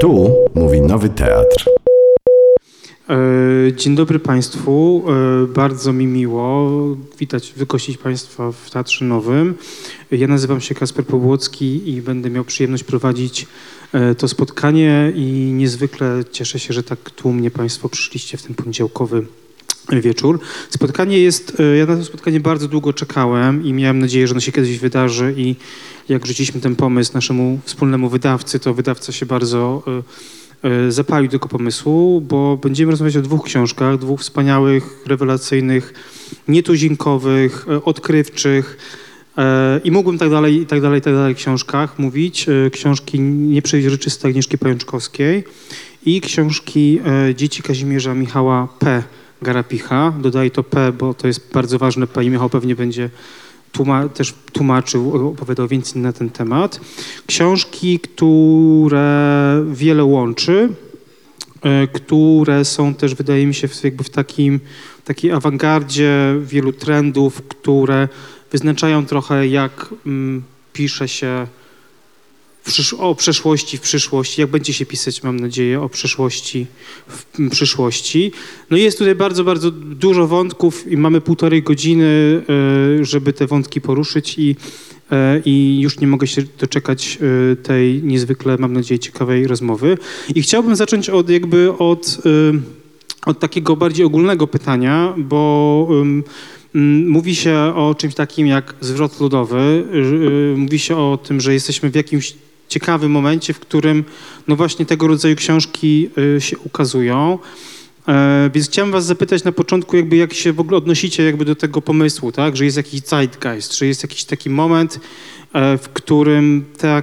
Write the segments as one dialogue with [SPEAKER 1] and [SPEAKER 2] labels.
[SPEAKER 1] Tu mówi Nowy Teatr.
[SPEAKER 2] E, Dzień dobry Państwu. E, Bardzo mi miło witać, wygościć Państwa w Teatrze Nowym. Ja nazywam się Kasper Powłocki i będę miał przyjemność prowadzić e, to spotkanie i niezwykle cieszę się, że tak tłumnie Państwo przyszliście w ten poniedziałkowy wieczór. Spotkanie jest, e, ja na to spotkanie bardzo długo czekałem i miałem nadzieję, że ono się kiedyś wydarzy i jak rzuciliśmy ten pomysł naszemu wspólnemu wydawcy, to wydawca się bardzo e, e, zapalił tego pomysłu, bo będziemy rozmawiać o dwóch książkach, dwóch wspaniałych, rewelacyjnych, nietuzinkowych, odkrywczych i mógłbym tak dalej, i tak dalej, i tak dalej książkach mówić. Książki nieprzejrzyste Agnieszki Pajączkowskiej i książki Dzieci Kazimierza Michała P. Garapicha. Dodaję to P, bo to jest bardzo ważne P Michał pewnie będzie tłuma- też tłumaczył, opowiadał więcej na ten temat. Książki, które wiele łączy, e, które są też, wydaje mi się, jakby w takim, takiej awangardzie wielu trendów, które wyznaczają trochę, jak mm, pisze się przysz- o przeszłości w przyszłości, jak będzie się pisać, mam nadzieję, o przyszłości w przyszłości. No jest tutaj bardzo, bardzo dużo wątków i mamy półtorej godziny, e, żeby te wątki poruszyć i, e, i już nie mogę się doczekać e, tej niezwykle, mam nadzieję, ciekawej rozmowy. I chciałbym zacząć od jakby od, od takiego bardziej ogólnego pytania, bo mówi się o czymś takim jak zwrot ludowy. Mówi się o tym, że jesteśmy w jakimś ciekawym momencie, w którym no właśnie tego rodzaju książki y, się ukazują. E, Więc chciałem was zapytać na początku, jakby jak się w ogóle odnosicie jakby do tego pomysłu, tak? Że jest jakiś zeitgeist, że jest jakiś taki moment, e, w którym ta,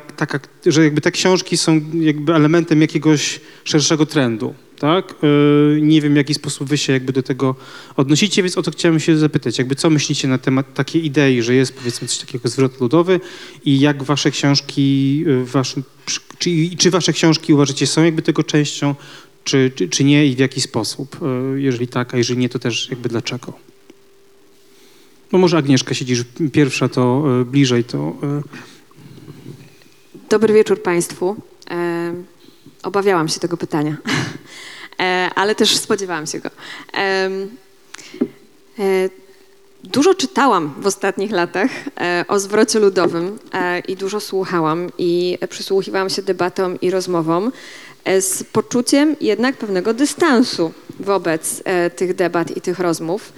[SPEAKER 2] że jakby te książki są jakby elementem jakiegoś szerszego trendu, tak? E, Nie wiem, w jaki sposób wy się jakby do tego odnosicie, więc o to chciałem się zapytać, jakby co myślicie na temat takiej idei, że jest powiedzmy coś takiego zwrot ludowy i jak wasze książki, y, waszym, czy, czy wasze książki uważacie są jakby tego częścią, czy, czy, czy nie i w jaki sposób? E, Jeżeli tak, a jeżeli nie, to też jakby dlaczego? No może Agnieszka siedzisz pierwsza, to e, bliżej, to... e,
[SPEAKER 3] Dobry wieczór Państwu. E, obawiałam się tego pytania, e, ale też spodziewałam się go. E, e, dużo czytałam w ostatnich latach e, o zwrocie ludowym e, i dużo słuchałam i przysłuchiwałam się debatom i rozmowom e, z poczuciem jednak pewnego dystansu wobec e, tych debat i tych rozmów.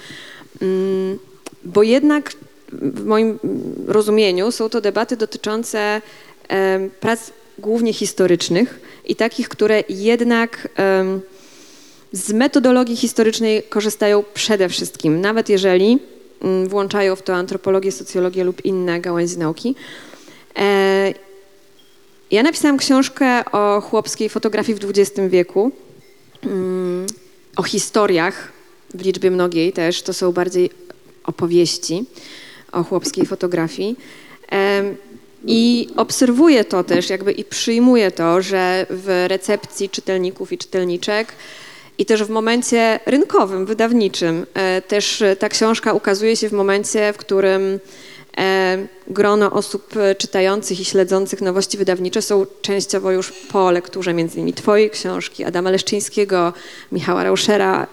[SPEAKER 3] Mm, bo jednak w moim rozumieniu są to debaty dotyczące prac głównie historycznych i takich, które jednak z metodologii historycznej korzystają przede wszystkim, nawet jeżeli mm, włączają w to antropologię, socjologię lub inne gałęzie nauki. E, ja napisałam książkę o chłopskiej fotografii w XX wieku, mm, o historiach w liczbie mnogiej też, to są bardziej opowieści o chłopskiej fotografii. Em, I obserwuję to też, jakby i przyjmuję to, że w recepcji czytelników i czytelniczek i też w momencie rynkowym, wydawniczym, e, też e, ta książka ukazuje się w momencie, w którym e, grono osób czytających i śledzących nowości wydawnicze są częściowo już po lekturze między innymi Twojej książki, Adama Leszczyńskiego, Michała Rauschera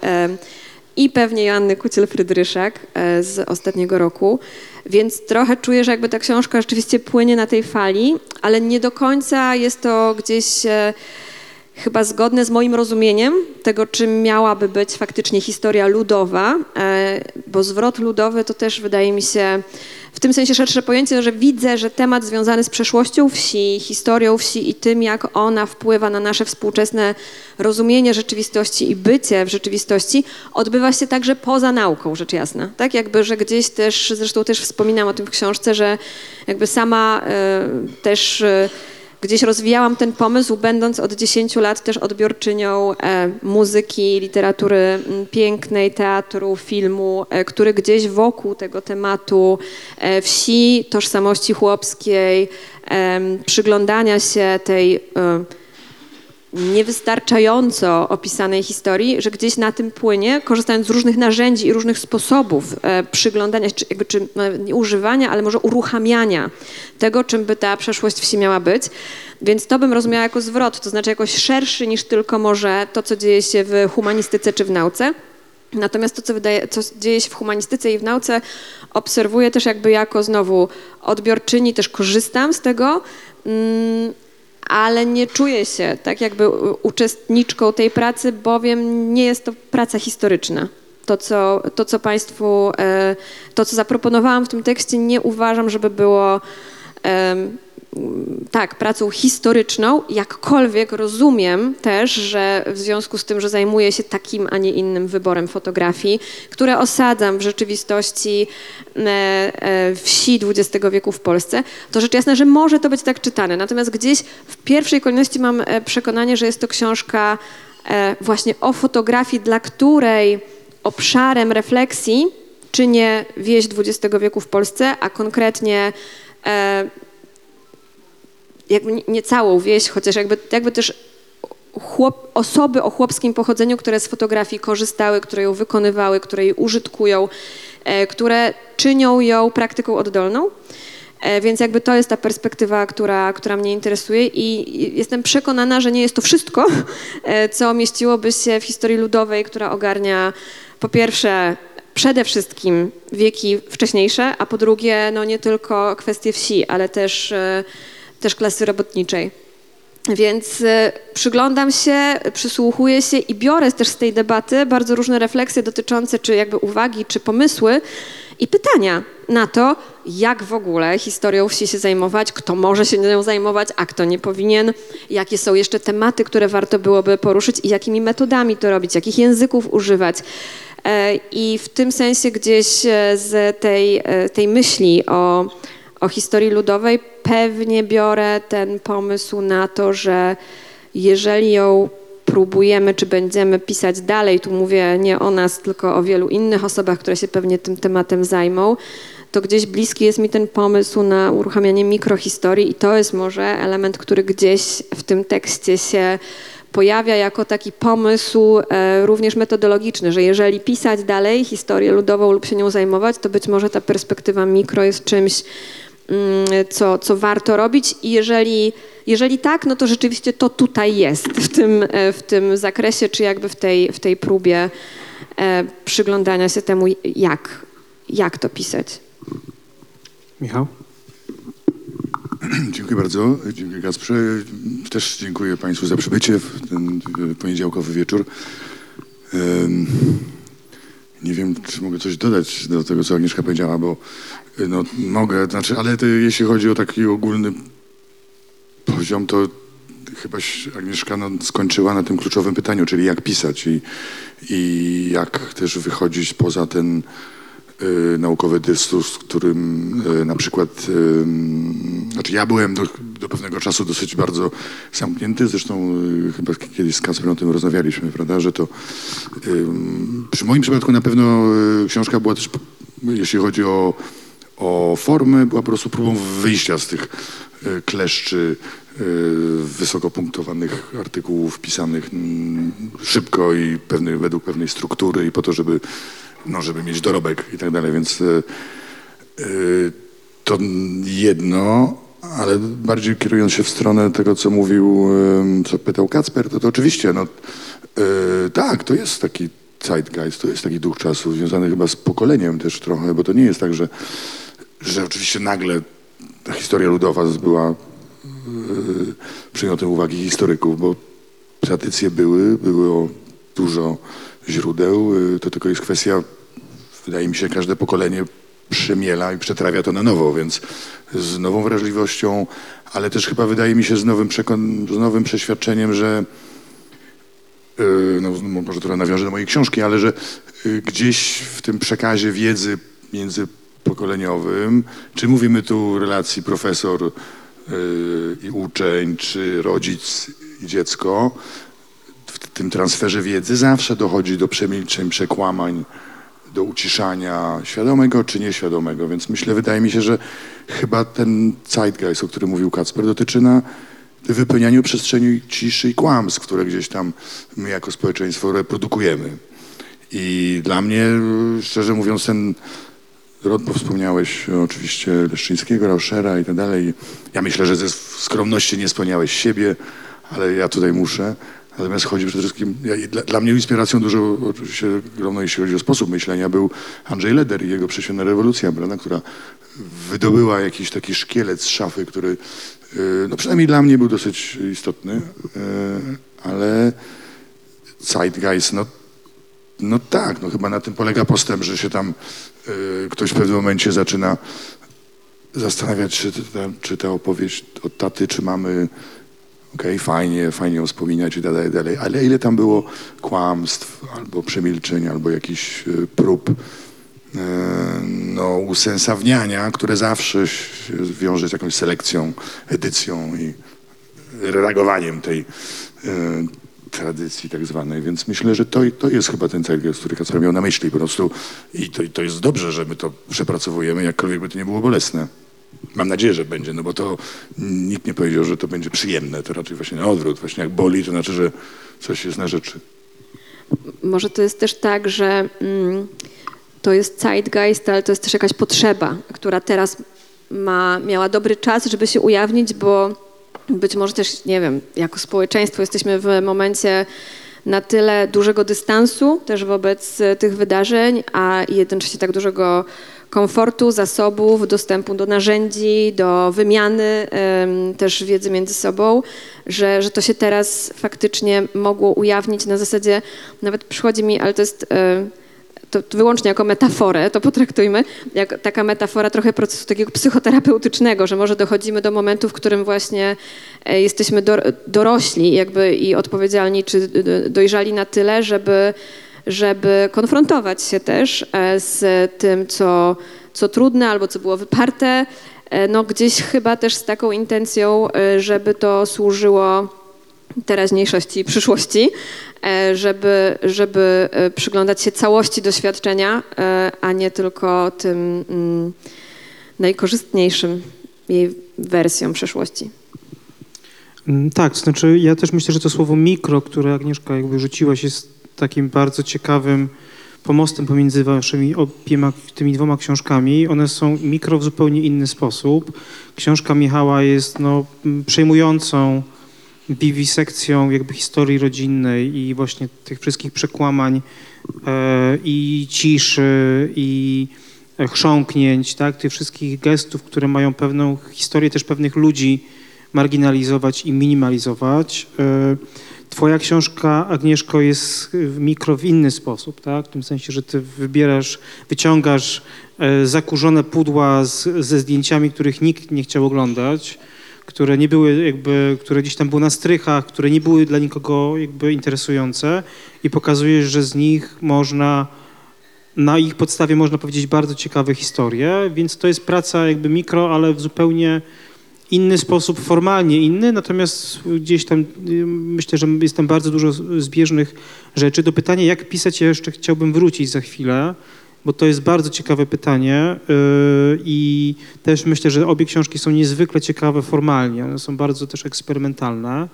[SPEAKER 3] i pewnie Joanny Kuciel-Frydryszak z ostatniego roku. Więc trochę czuję, że jakby ta książka rzeczywiście płynie na tej fali, ale nie do końca jest to gdzieś chyba zgodne z moim rozumieniem tego, czym miałaby być faktycznie historia ludowa, e, bo zwrot ludowy to też wydaje mi się w tym sensie szersze pojęcie, że widzę, że temat związany z przeszłością wsi, historią wsi i tym, jak ona wpływa na nasze współczesne rozumienie rzeczywistości i bycie w rzeczywistości, odbywa się także poza nauką, rzecz jasna. Tak jakby, że gdzieś też, zresztą też wspominam o tym w książce, że jakby sama e, też e, gdzieś rozwijałam ten pomysł, będąc od 10 lat też odbiorczynią e, muzyki, literatury pięknej, teatru, filmu, e, który gdzieś wokół tego tematu e, wsi, tożsamości chłopskiej, przyglądania się tej niewystarczająco opisanej historii, że gdzieś na tym płynie, korzystając z różnych narzędzi i różnych sposobów e, przyglądania, czy, jakby, czy e, nie używania, ale może uruchamiania tego, czym by ta przeszłość wsi miała być. Więc to bym rozumiała jako zwrot, to znaczy jakoś szerszy niż tylko może to, co dzieje się w humanistyce czy w nauce. Natomiast to, co, wydaje, co dzieje się w humanistyce i w nauce, obserwuję też jakby jako znowu odbiorczyni, też korzystam z tego, mm, ale nie czuję się tak jakby uczestniczką tej pracy, bowiem nie jest to praca historyczna. To co, to, co Państwu, e, to, co zaproponowałam w tym tekście, nie uważam, żeby było tak, pracą historyczną, jakkolwiek rozumiem też, że w związku z tym, że zajmuję się takim, a nie innym wyborem fotografii, które osadzam w rzeczywistości e, e, wsi XX wieku w Polsce, to rzecz jasna, że może to być tak czytane. Natomiast gdzieś w pierwszej kolejności mam e, przekonanie, że jest to książka właśnie o fotografii, dla której obszarem refleksji czynię wieś XX wieku w Polsce, a konkretnie jakby nie- całą wieś, chociaż jakby, jakby też chłop, osoby o chłopskim pochodzeniu, które z fotografii korzystały, które ją wykonywały, które jej użytkują, e, które czynią ją praktyką oddolną. E, Więc jakby to jest ta perspektywa, która, która mnie interesuje i jestem przekonana, że nie jest to wszystko, e, co mieściłoby się w historii ludowej, która ogarnia po pierwsze przede wszystkim wieki wcześniejsze, a po drugie no nie tylko kwestie wsi, ale też, też klasy robotniczej. Więc e, przyglądam się, przysłuchuję się i biorę też z tej debaty bardzo różne refleksje dotyczące, czy jakby uwagi, czy pomysły i pytania na to, jak w ogóle historią wsi się zajmować, kto może się nią zajmować, a kto nie powinien, jakie są jeszcze tematy, które warto byłoby poruszyć i jakimi metodami to robić, jakich języków używać. E, I w tym sensie gdzieś e, z tej, e, tej myśli o, o historii ludowej pewnie biorę ten pomysł na to, że jeżeli ją próbujemy, czy będziemy pisać dalej, tu mówię nie o nas, tylko o wielu innych osobach, które się pewnie tym tematem zajmą, to gdzieś bliski jest mi ten pomysł na uruchamianie mikrohistorii i to jest może element, który gdzieś w tym tekście się pojawia jako taki pomysł e, również metodologiczny, że jeżeli pisać dalej historię ludową lub się nią zajmować, to być może ta perspektywa mikro jest czymś, co, co warto robić i jeżeli, jeżeli tak, no to rzeczywiście to tutaj jest w tym, e, w tym zakresie, czy jakby w tej, w tej próbie e, przyglądania się temu, jak, jak to pisać.
[SPEAKER 2] Michał?
[SPEAKER 4] Dziękuję bardzo. Dziękuję Gasprze. Też dziękuję Państwu za przybycie w ten e, poniedziałkowy wieczór. Nie wiem, czy mogę coś dodać do tego, co Agnieszka powiedziała, bo no, mogę, znaczy, ale to, jeśli chodzi o taki ogólny poziom, to chyba Agnieszka no, skończyła na tym kluczowym pytaniu, czyli jak pisać i, i jak też wychodzić poza ten y, naukowy dyskurs, którym y, na przykład, y, znaczy ja byłem do, do pewnego czasu dosyć bardzo zamknięty, zresztą y, chyba kiedyś z Kasperem o tym rozmawialiśmy, prawda, że to y, przy moim przypadku na pewno y, książka była też, jeśli chodzi o, o formę, była po prostu próbą wyjścia z tych y, kleszczy y, wysoko punktowanych artykułów pisanych szybko i według pewnej struktury i po to, żeby, no, żeby mieć dorobek i tak dalej, więc y, to jedno, ale bardziej kierując się w stronę tego, co mówił, co pytał Kacper, to, to oczywiście, no tak, to jest taki zeitgeist, to jest taki duch czasu związany chyba z pokoleniem też trochę, bo to nie jest tak, że, że oczywiście nagle historia ludowa była y, przedmiotem uwagi historyków, bo tradycje były, było dużo źródeł, y, to tylko jest kwestia, wydaje mi się, każde pokolenie przemiela i przetrawia to na nowo, więc z nową wrażliwością, ale też chyba wydaje mi się z nowym, z nowym przeświadczeniem, że y, no, może trochę nawiążę do mojej książki, ale że gdzieś w tym przekazie wiedzy międzypokoleniowym, czy mówimy tu relacji profesor y, i uczeń, czy rodzic i dziecko, w tym transferze wiedzy zawsze dochodzi do przemilczeń, przekłamań, do uciszania świadomego czy nieświadomego. Więc myślę, wydaje mi się, że chyba ten zeitgeist, o którym mówił Kacper, dotyczy na wypełnianiu przestrzeni ciszy i kłamstw, które gdzieś tam my jako społeczeństwo reprodukujemy. I dla mnie, szczerze mówiąc, ten rod, bo wspomniałeś oczywiście Leszczyńskiego, Rauschera i tak dalej. Ja myślę, że ze skromności nie spełniałeś siebie, ale ja tutaj muszę. Natomiast chodzi przede wszystkim, ja, dla, dla mnie inspiracją dużo, oczywiście ogromną, jeśli chodzi o sposób myślenia, był Andrzej Leder i jego prześwietna rewolucja, prawda, która wydobyła jakiś taki szkielet z szafy, który y, no przynajmniej dla mnie był dosyć istotny, y, ale Zeitgeist, no, no tak, no chyba na tym polega postęp, że się tam ktoś w pewnym momencie zaczyna zastanawiać, czy ta, czy ta opowieść od taty, czy mamy, okej, fajnie, fajnie ją wspominać i tak dalej, dalej, ale ile tam było kłamstw, albo przemilczeń, albo jakichś y, prób y, no, usensowniania, które zawsze się wiąże z jakąś selekcją, edycją i redagowaniem tej y, tradycji tak zwanej, więc myślę, że to, to jest chyba ten cel, który Kacper miał na myśli po prostu i to, to jest dobrze, że my to przepracowujemy, jakkolwiek by to nie było bolesne. Mam nadzieję, że będzie, no bo to nikt nie powiedział, że to będzie przyjemne, to raczej właśnie na odwrót, właśnie jak boli, to znaczy, że coś jest na rzeczy.
[SPEAKER 3] Może to jest też tak, że mm, to jest zeitgeist, ale to jest też jakaś potrzeba, która teraz ma, miała dobry czas, żeby się ujawnić, bo być może też, nie wiem, jako społeczeństwo jesteśmy w momencie na tyle dużego dystansu też wobec e, tych wydarzeń, a jednocześnie tak dużego komfortu, zasobów, dostępu do narzędzi, do wymiany też wiedzy między sobą, że, że to się teraz faktycznie mogło ujawnić na zasadzie, nawet przychodzi mi, ale to jest e, to, wyłącznie jako metaforę, to potraktujmy, jak taka metafora trochę procesu takiego psychoterapeutycznego, że może dochodzimy do momentu, w którym właśnie e, jesteśmy do, dorośli jakby i odpowiedzialni, czy dojrzali na tyle, żeby, żeby konfrontować się też e, z tym, co, co trudne albo co było wyparte, e, no gdzieś chyba też z taką intencją, żeby to służyło teraźniejszości i przyszłości, żeby, żeby e, przyglądać się całości doświadczenia, e, a nie tylko tym mm, najkorzystniejszym jej wersjom przeszłości.
[SPEAKER 2] Mm, Tak, znaczy ja też myślę, że to słowo mikro, które Agnieszka jakby rzuciłaś, jest takim bardzo ciekawym pomostem pomiędzy waszymi obiema tymi dwoma książkami. One są mikro w zupełnie inny sposób. Książka Michała jest no, m, przejmującą wiwisekcją jakby historii rodzinnej i właśnie tych wszystkich przekłamań e, i ciszy i e, chrząknięć, tak, tych wszystkich gestów, które mają pewną historię też pewnych ludzi marginalizować i minimalizować. E, Twoja książka, Agnieszko, jest mikro w inny sposób, tak? W tym sensie, że ty wybierasz, wyciągasz zakurzone pudła z, ze zdjęciami, których nikt nie chciał oglądać, które nie były jakby, które gdzieś tam były na strychach, które nie były dla nikogo jakby interesujące i pokazujesz, że z nich można, na ich podstawie można powiedzieć bardzo ciekawe historie, więc to jest praca jakby mikro, ale w zupełnie inny sposób, formalnie inny, natomiast gdzieś tam y, myślę, że jest tam bardzo dużo zbieżnych rzeczy. Do pytania, jak pisać, ja jeszcze chciałbym wrócić za chwilę, bo to jest bardzo ciekawe pytanie yy, i też myślę, że obie książki są niezwykle ciekawe formalnie, one są bardzo też eksperymentalne.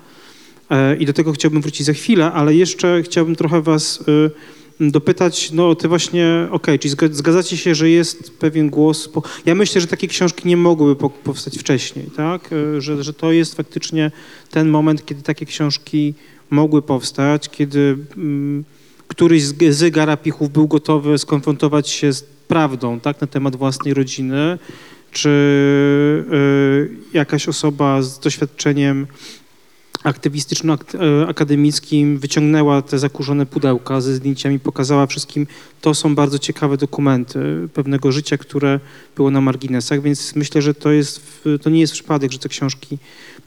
[SPEAKER 2] Yy, i do tego chciałbym wrócić za chwilę, ale jeszcze chciałbym trochę was yy, dopytać, no ty właśnie, okej, zga- zgadzacie się, że jest pewien głos, po... ja myślę, że takie książki nie mogłyby po- powstać wcześniej, tak, że, że to jest faktycznie ten moment, kiedy takie książki mogły powstać, kiedy mm, któryś z, garapichów był gotowy skonfrontować się z prawdą tak, na temat własnej rodziny, czy y, jakaś osoba z doświadczeniem aktywistyczno-akademickim wyciągnęła te zakurzone pudełka ze zdjęciami, pokazała wszystkim, to są bardzo ciekawe dokumenty pewnego życia, które było na marginesach, więc myślę, że to, jest, to nie jest przypadek, że te książki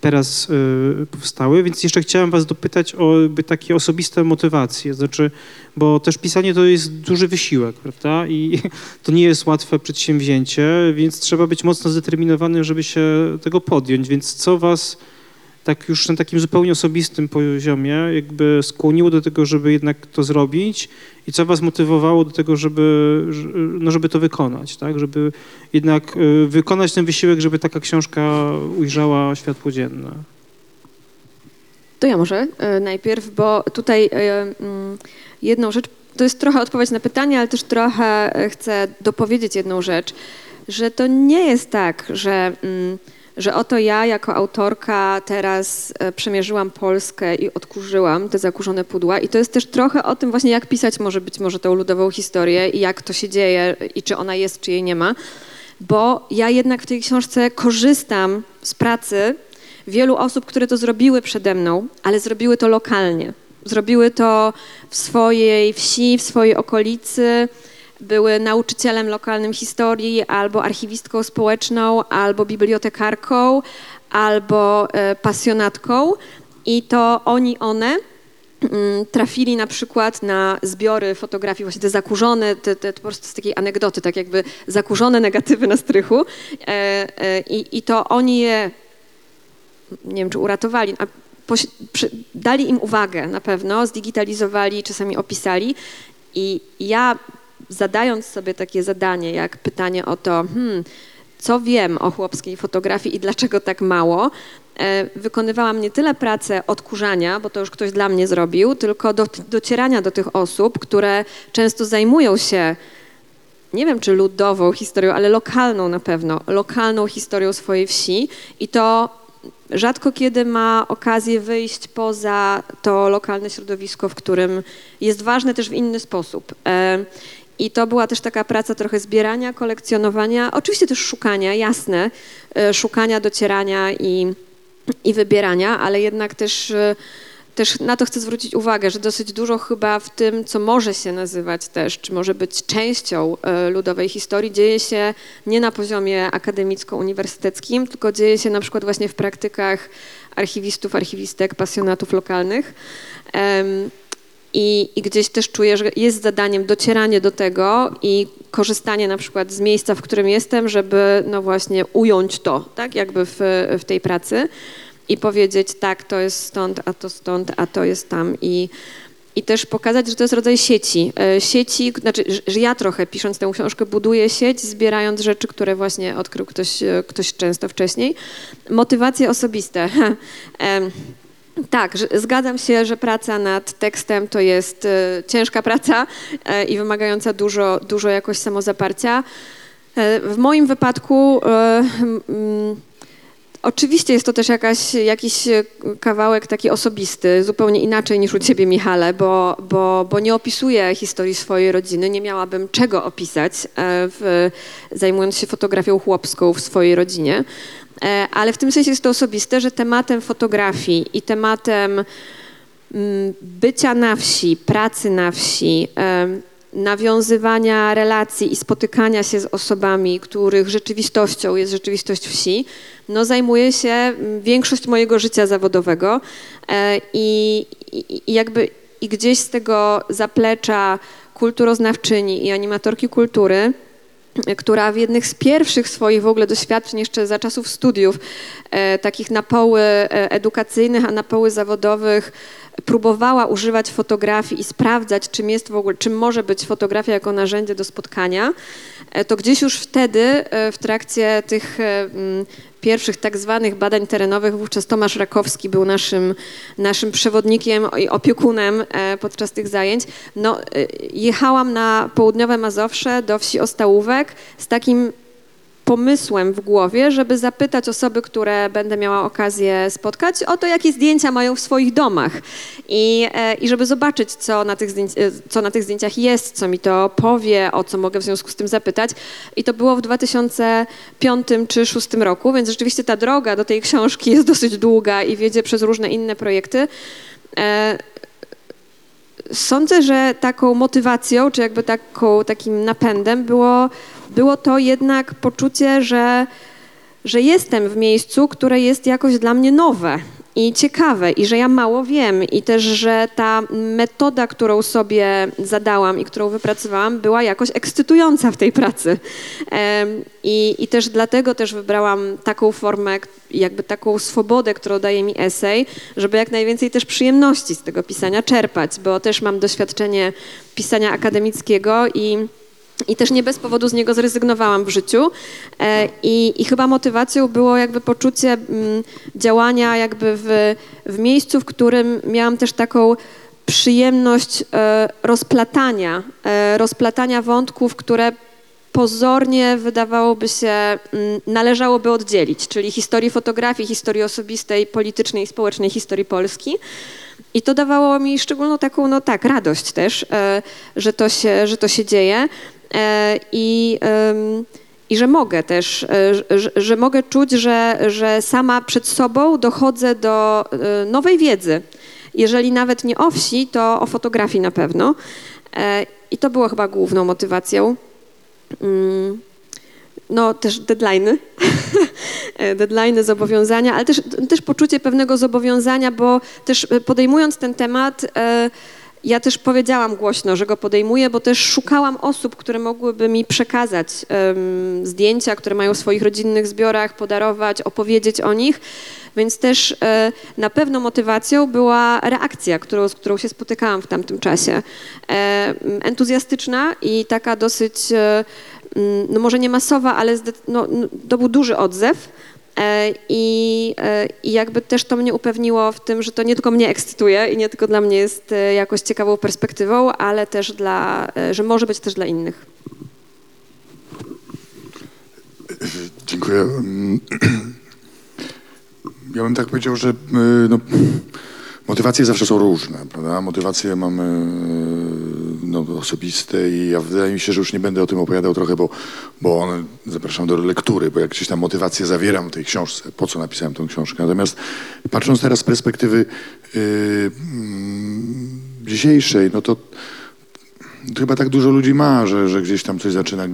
[SPEAKER 2] teraz y, powstały, więc jeszcze chciałem was dopytać o jakby takie osobiste motywacje, znaczy, bo też pisanie to jest duży wysiłek, prawda, i to nie jest łatwe przedsięwzięcie, więc trzeba być mocno zdeterminowanym, żeby się tego podjąć, więc co was tak już na takim zupełnie osobistym poziomie jakby skłoniło do tego, żeby jednak to zrobić i co was motywowało do tego, żeby, że- no żeby to wykonać, tak? Żeby jednak y, wykonać ten wysiłek, żeby taka książka ujrzała światło dzienne.
[SPEAKER 3] To ja może e, najpierw, bo tutaj e, mm, jedną rzecz, to jest trochę odpowiedź na pytanie, ale też trochę chcę dopowiedzieć jedną rzecz, że to nie jest tak, że, mm, że oto ja jako autorka teraz e, przemierzyłam Polskę i odkurzyłam te zakurzone pudła i to jest też trochę o tym właśnie, jak pisać może być może tą ludową historię i jak to się dzieje i czy ona jest, czy jej nie ma, bo ja jednak w tej książce korzystam z pracy wielu osób, które to zrobiły przede mną, ale zrobiły to lokalnie. Zrobiły to w swojej wsi, w swojej okolicy, były nauczycielem lokalnym historii, albo archiwistką społeczną, albo bibliotekarką, albo e, pasjonatką. I to oni, one mm, trafili na przykład na zbiory fotografii, właśnie te zakurzone, te, te, po prostu z takiej anegdoty, tak jakby zakurzone negatywy na strychu. E, e, I, I to oni je nie wiem, czy uratowali, a przy, dali im uwagę na pewno, zdigitalizowali, czasami opisali i ja zadając sobie takie zadanie, jak pytanie o to, hmm, co wiem o chłopskiej fotografii i dlaczego tak mało, e, wykonywałam nie tyle pracę odkurzania, bo to już ktoś dla mnie zrobił, tylko do, docierania do tych osób, które często zajmują się nie wiem czy ludową historią, ale lokalną na pewno, lokalną historią swojej wsi i to rzadko kiedy ma okazję wyjść poza to lokalne środowisko, w którym jest ważne też w inny sposób. I to była też taka praca trochę zbierania, kolekcjonowania, oczywiście też szukania, jasne, e, szukania, docierania i, i wybierania, ale jednak też e, też na to chcę zwrócić uwagę, że dosyć dużo chyba w tym, co może się nazywać też, czy może być częścią e, ludowej historii, dzieje się nie na poziomie akademicko-uniwersyteckim, tylko dzieje się na przykład właśnie w praktykach archiwistów, archiwistek, pasjonatów lokalnych. I, I gdzieś też czuję, że jest zadaniem docieranie do tego i korzystanie na przykład z miejsca, w którym jestem, żeby no właśnie ująć to, tak, jakby w, w tej pracy i powiedzieć tak, to jest stąd, a to stąd, a to jest tam i, i też pokazać, że to jest rodzaj sieci. E, Sieci, znaczy, że- ja trochę pisząc tę książkę buduję sieć, zbierając rzeczy, które właśnie odkrył ktoś, e, ktoś często wcześniej. Motywacje osobiste. Tak, zgadzam się, że praca nad tekstem to jest e, ciężka praca e, i wymagająca dużo, dużo jakoś samozaparcia. E, w moim wypadku Oczywiście jest to też jakaś, jakiś kawałek taki osobisty, zupełnie inaczej niż u ciebie, Michale, bo, bo, bo nie opisuję historii swojej rodziny. Nie miałabym czego opisać, w, zajmując się fotografią chłopską w swojej rodzinie. E, Ale w tym sensie jest to osobiste, że tematem fotografii i tematem mm, bycia na wsi, pracy na wsi, em, nawiązywania relacji i spotykania się z osobami, których rzeczywistością jest rzeczywistość wsi, no zajmuje się mm, większość mojego życia zawodowego e, i, i jakby i gdzieś z tego zaplecza kulturoznawczyni i animatorki kultury, która w jednych z pierwszych swoich w ogóle doświadczeń jeszcze za czasów studiów, e, takich na poły e, edukacyjnych, a na poły zawodowych, próbowała używać fotografii i sprawdzać, czym jest w ogóle, czym może być fotografia jako narzędzie do spotkania, e, to gdzieś już wtedy e, w trakcie tych pierwszych tak zwanych badań terenowych wówczas Tomasz Rakowski był naszym, naszym przewodnikiem i opiekunem e, podczas tych zajęć. No, e, jechałam na południowe Mazowsze do wsi Ostałówek z takim pomysłem w głowie, żeby zapytać osoby, które będę miała okazję spotkać, o to, jakie zdjęcia mają w swoich domach i, e, i żeby zobaczyć, co na, tych zdjęć, e, co na tych zdjęciach jest, co mi to powie, o co mogę w związku z tym zapytać. I to było w 2005 czy 2006 roku, więc rzeczywiście ta droga do tej książki jest dosyć długa i wiedzie przez różne inne projekty. E, Sądzę, że taką motywacją, czy jakby taką, takim napędem było, było to jednak poczucie, że, że jestem w miejscu, które jest jakoś dla mnie nowe i ciekawe, i że ja mało wiem, i też, że ta metoda, którą sobie zadałam i którą wypracowałam, była jakoś ekscytująca w tej pracy. I, I też dlatego też wybrałam taką formę, jakby taką swobodę, którą daje mi esej, żeby jak najwięcej też przyjemności z tego pisania czerpać, bo też mam doświadczenie pisania akademickiego i I też nie bez powodu z niego zrezygnowałam w życiu. E, I, i chyba motywacją było jakby poczucie mm, działania jakby w, w miejscu, w którym miałam też taką przyjemność e, rozplatania, e, rozplatania wątków, które pozornie wydawałoby się, mm, należałoby oddzielić, czyli historii fotografii, historii osobistej, politycznej i społecznej historii Polski. I to dawało mi szczególną taką, no tak, radość też, że, to się, że to się dzieje i, em, i że mogę też, e, że, że mogę czuć, że, że sama przed sobą dochodzę do e, nowej wiedzy. Jeżeli nawet nie o wsi, to o fotografii na pewno. E, I to było chyba główną motywacją. Mm, No, też deadline'y, E, deadline'y, zobowiązania, ale też, też poczucie pewnego zobowiązania, bo też e, podejmując ten temat, e, ja też powiedziałam głośno, że go podejmuję, bo też szukałam osób, które mogłyby mi przekazać em, zdjęcia, które mają w swoich rodzinnych zbiorach, podarować, opowiedzieć o nich. Więc też e, na pewno motywacją była reakcja, którą, z którą się spotykałam w tamtym czasie. E, entuzjastyczna i taka dosyć, e, no może nie masowa, ale zde- no, no, to był duży odzew. E, I, e, I jakby też to mnie upewniło w tym, że to nie tylko mnie ekscytuje i nie tylko dla mnie jest e, jakoś ciekawą perspektywą, ale też dla, że może być też dla innych.
[SPEAKER 4] Dziękuję. Ja bym tak powiedział, że no, motywacje zawsze są różne, prawda? Motywacje mamy y, no, osobiste i ja wydaje mi się, że już nie będę o tym opowiadał trochę, bo, bo one, zapraszam do lektury, bo jak gdzieś tam motywacje zawieram w tej książce, po co napisałem tę książkę. Natomiast patrząc teraz z perspektywy y, mm, dzisiejszej, no to chyba tak dużo ludzi ma, że, że gdzieś tam coś zaczyna, y,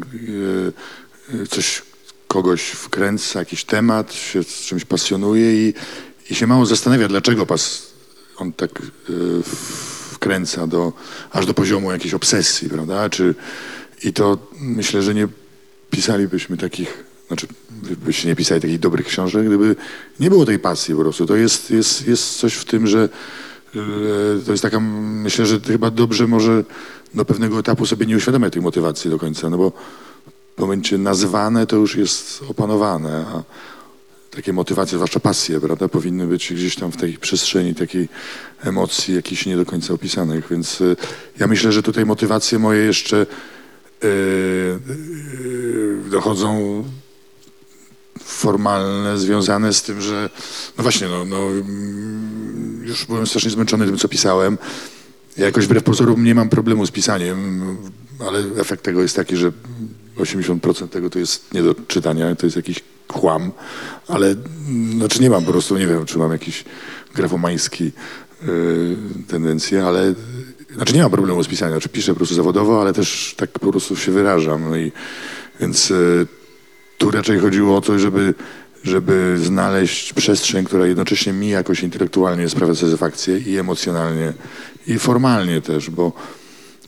[SPEAKER 4] y, coś kogoś wkręca, jakiś temat, się z czymś pasjonuje i, i się mało zastanawia, dlaczego pas, on tak y, wkręca do, aż do poziomu jakiejś obsesji, prawda? Czy, I to myślę, że nie pisalibyśmy takich, znaczy byście nie pisali takich dobrych książek, gdyby nie było tej pasji po prostu. To jest, jest, jest coś w tym, że e, to jest taka, myślę, że chyba dobrze może do pewnego etapu sobie nie uświadamiać tej motywacji do końca, no bo w momencie nazwane to już jest opanowane, a takie motywacje, zwłaszcza pasje, prawda, powinny być gdzieś tam w tej przestrzeni takiej emocji jakichś nie do końca opisanych, więc y, ja myślę, że tutaj motywacje moje jeszcze y, y, dochodzą formalne, związane z tym, że no właśnie, no, no mm, już byłem strasznie zmęczony tym, co pisałem. Ja jakoś wbrew pozorom nie mam problemu z pisaniem, ale efekt tego jest taki, że 80% tego to jest nie do czytania, to jest jakiś chłam, ale mm, znaczy nie mam po prostu, nie wiem, czy mam jakiś grafomański y, tendencje, ale znaczy nie mam problemu z pisaniem, znaczy piszę po prostu zawodowo, ale też tak po prostu się wyrażam. No i, więc y, tu raczej chodziło o to, żeby, żeby znaleźć przestrzeń, która jednocześnie mi jakoś intelektualnie sprawia satysfakcję i emocjonalnie, i formalnie też, bo,